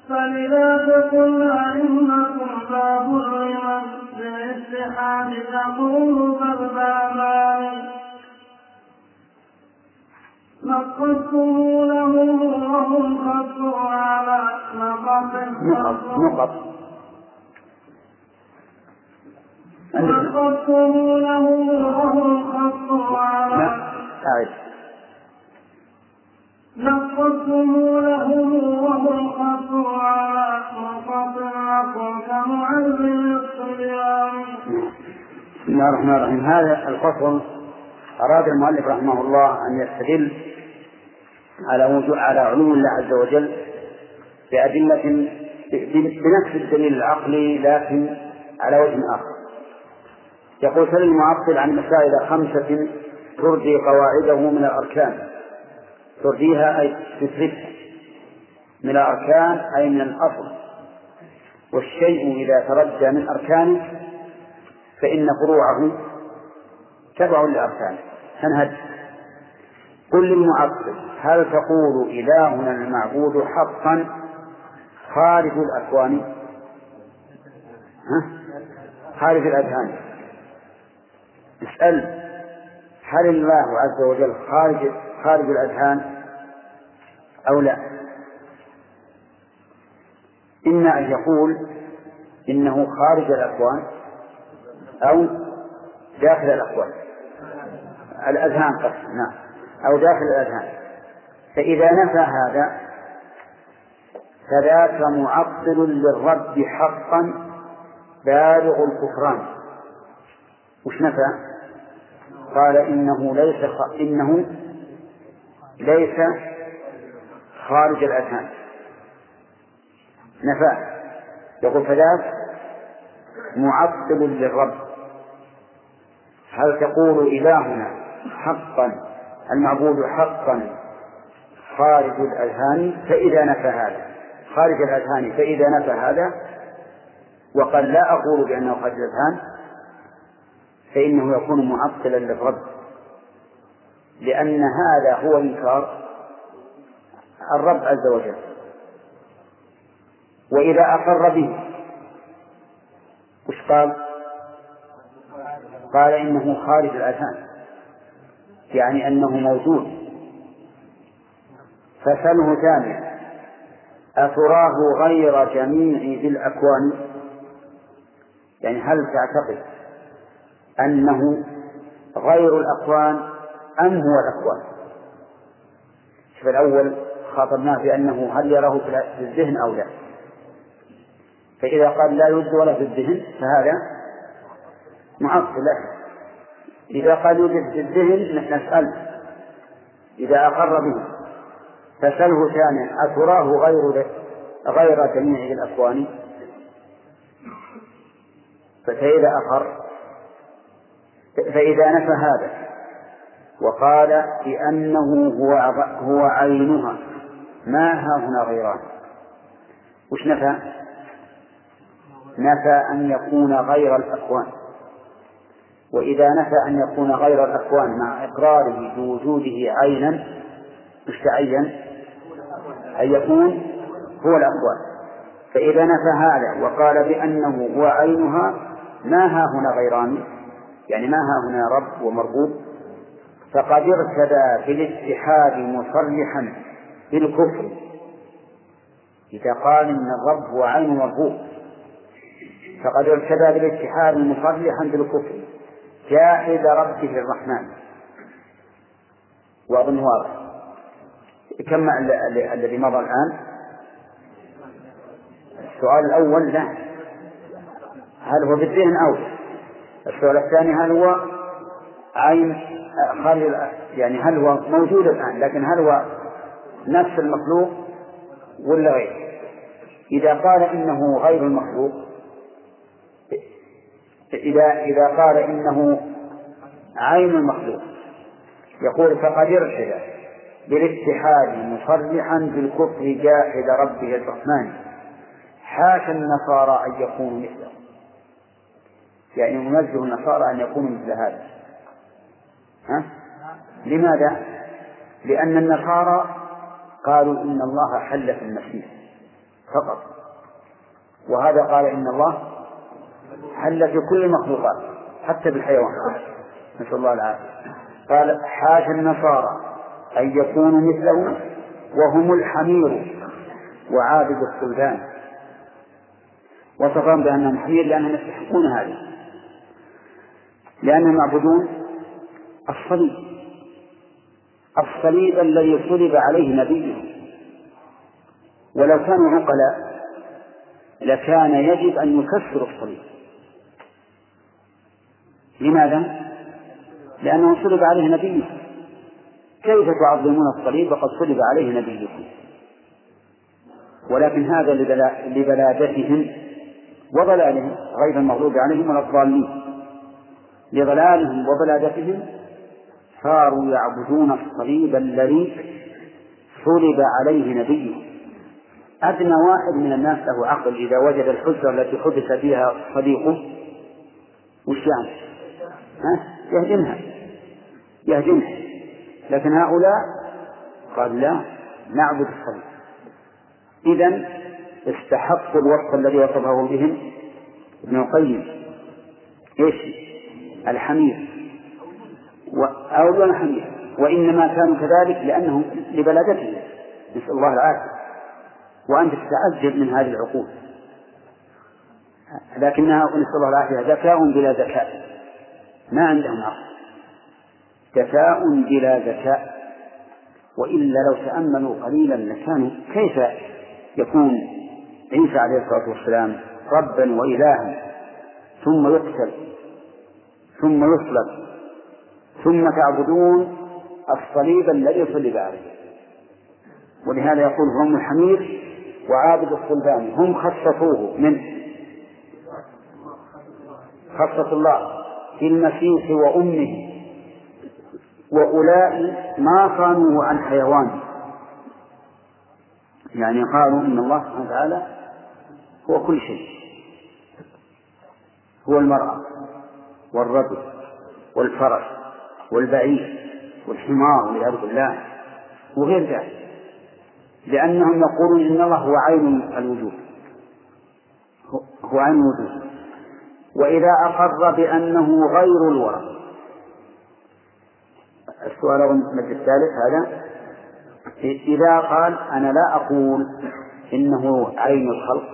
Speaker 4: فلذا فقلنا إنكم باب لمن بالاستحقاق الاتحاد تقول فالبابان نقصته لهم وهم خطوا على نقص نقصته لهم وهم خطوا على لكم كمعلم الصبيان
Speaker 3: بسم الله الرحمن الرحيم. هذا الفصل أراد المؤلف رحمه الله أن يستدل على وجود على علوم الله عز وجل بأدلة بنفس الدليل العقلي لكن على وجه آخر. يقول سل المعطل عن مسائل خمسة ترجي قواعده من الأركان. ترجيها أي تثبتها من الأركان أي من الأصل. والشيء إذا ترجى من أركانه فإن فروعه تبع لأركانه فانهج قل للمعطل هل تقول إلهنا المعبود حقا خارج الأكوان؟ ها؟ خارج الأذهان. اسأل هل الله عز وجل خارج خارج الأذهان أو لا؟ إما أن يقول إنه خارج الأكوان أو داخل الأكوان. الأذهان قصد نعم. أو داخل الأذهان. فإذا نفى هذا فذاك معطل للرب حقا بالغ الكفران. وش نفى؟ قال إنه ليس خ... إنه ليس خارج الأذهان نفاه يقول فذاك معطل للرب. هل تقول إلهنا حقا المعبود حقا خارج الأذهان؟ فإذا نفى هذا. خارج الأذهان فإذا نفى هذا. وقد لا أقول بأنه خارج الأذهان. فإنه يكون معطلا للرب. لأن هذا هو إنكار الرب عز وجل. وإذا أقر به وش قال؟ قال إنه خارج الأذهان. يعني أنه موجود. فسله ثانيا أتراه غير جميع ذي الأكوان؟ يعني هل تعتقد؟ أنه غير الأكوان أم هو الأكوان شوف الأول خاطبناه بأنه هل يراه في الذهن أو لا. فإذا قال لا يوجد ولا في الذهن فهذا معطل. إذا قال يوجد في الذهن نسأل. إذا أقر به فسله ثانيا أتراه غير غير جميع الأكوان فإذا أقر فإذا نفى هذا وقال بأنه هو هو عينها ما ها هنا غيران؟ وش نفى؟ نفى أن يكون غير الأكوان. وإذا نفى أن يكون غير الأكوان مع إقراره بوجوده عينا مش تعين أن يكون هو الأكوان. فإذا نفى هذا وقال بأنه هو عينها ما ها هنا غيران؟ يعني ما ها هنا رب ومربوب؟ فقد ارتدى بالاتحاد مصرحا بالكفر. إذا قال إن الرب هو عين مربوب فقد ارتدى بالاتحاد مصرحا بالكفر. جاحد ربه الرحمن. وأظن واضح. كم الذي مضى الآن؟ السؤال الأول لا. هل هو بالذهن أو السؤال الثاني هل هو عين خارج يعني هل هو موجود الآن لكن هل هو نفس المخلوق ولا غير؟ إذا قال إنه غير المخلوق إذا إذا قال إنه عين المخلوق يقول فقد ارشد بالاتحاد مصرحا بالكفر جاحد ربه الرحمن حاشا النصارى أن يكونوا مثله. يعني ينزه النصارى أن يكونوا مثل هذا. ها؟ لماذا؟ لأن النصارى قالوا إن الله حل في المسيح فقط. وهذا قال إن الله حل في كل المخلوقات حتى بالحيوان. نسأل الله العافية. قال حاشا النصارى أن يكونوا مثله وهم الحمير وعابد الصلبان وصفهم بأنهم حمير لأنهم يستحقون هذا لأنهم يعبدون الصليب الصليب الذي صلب عليه نبيه ولو كانوا عقلاء لكان يجب أن يكسروا الصليب. لماذا؟ لأنه صلب عليه نبيه كيف تعظمون الصليب؟ وقد صلب عليه نبيكم. ولكن هذا لبلادتهم وضلالهم غير المغضوب عليهم ولا الضالين. لضلالهم وبلادتهم صاروا يعبدون الصليب الذي صلب عليه نبيه أدنى واحد من الناس له عقل إذا وجد الحجرة التي حدث فيها صديقه وش يعني؟ ها؟ يهدمها يهدمها لكن هؤلاء قال لا نعبد الصليب إذا استحقوا الوصف الذي وصفه بهم ابن القيم إيش؟ الحمير. أو الحمير. وإنما كانوا كذلك لأنهم لبلادتهم نسأل الله العافية. وأنت تتعجب من هذه العقول. لكنها نسأل الله العافية. ذكاء بلا ذكاء. ما عندهم عقل ذكاء بلا ذكاء. وإلا لو تأملوا قليلا لكانوا كيف يكون عيسى عليه الصلاة والسلام ربا وإلها ثم يقتل ثم يصلب. ثم تعبدون الصليب الذي صلب عليه. ولهذا يقول هم الحمير وعابد الصلبان هم خصصوه من؟ خصص الله. في المسيح وأمه. وأولئك ما صانوه عن حيوان. يعني قالوا إن الله سبحانه وتعالى هو كل شيء. هو المرأة. والرجل والفرس والبعير والحمار والعياذ بالله وغير ذلك لأنهم يقولون إن الله هو عين الوجود هو عين الوجود وإذا أقر بأنه غير الورى. السؤال المجد الثالث هذا إذا قال أنا لا أقول إنه عين الخلق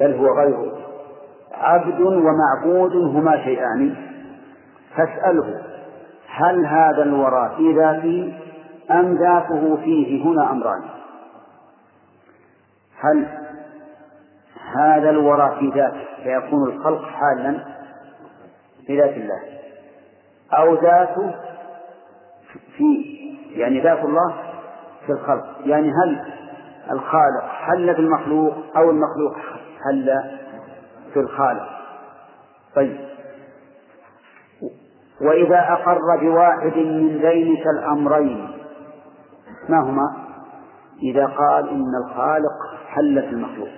Speaker 3: بل هو غيره. عبد ومعبود هما شيئان. فاسأله هل هذا الورى في ذاته أم ذاته فيه هنا أمران؟ هل هذا الورى في ذاته فيكون الخلق حالا في ذات الله؟ أو ذاته في يعني ذات الله في الخلق؟ يعني هل الخالق حل في المخلوق أو المخلوق حل؟ في الخالق. طيب. وإذا أقر بواحد من ذلك الأمرين ما هما؟ إذا قال إن الخالق حل في المخلوق.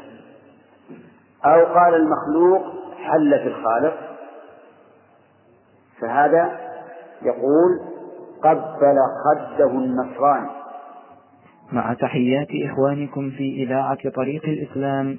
Speaker 3: أو قال المخلوق حل في الخالق. فهذا يقول قبل خده النصراني.
Speaker 1: مع تحيات إخوانكم في إذاعة طريق الإسلام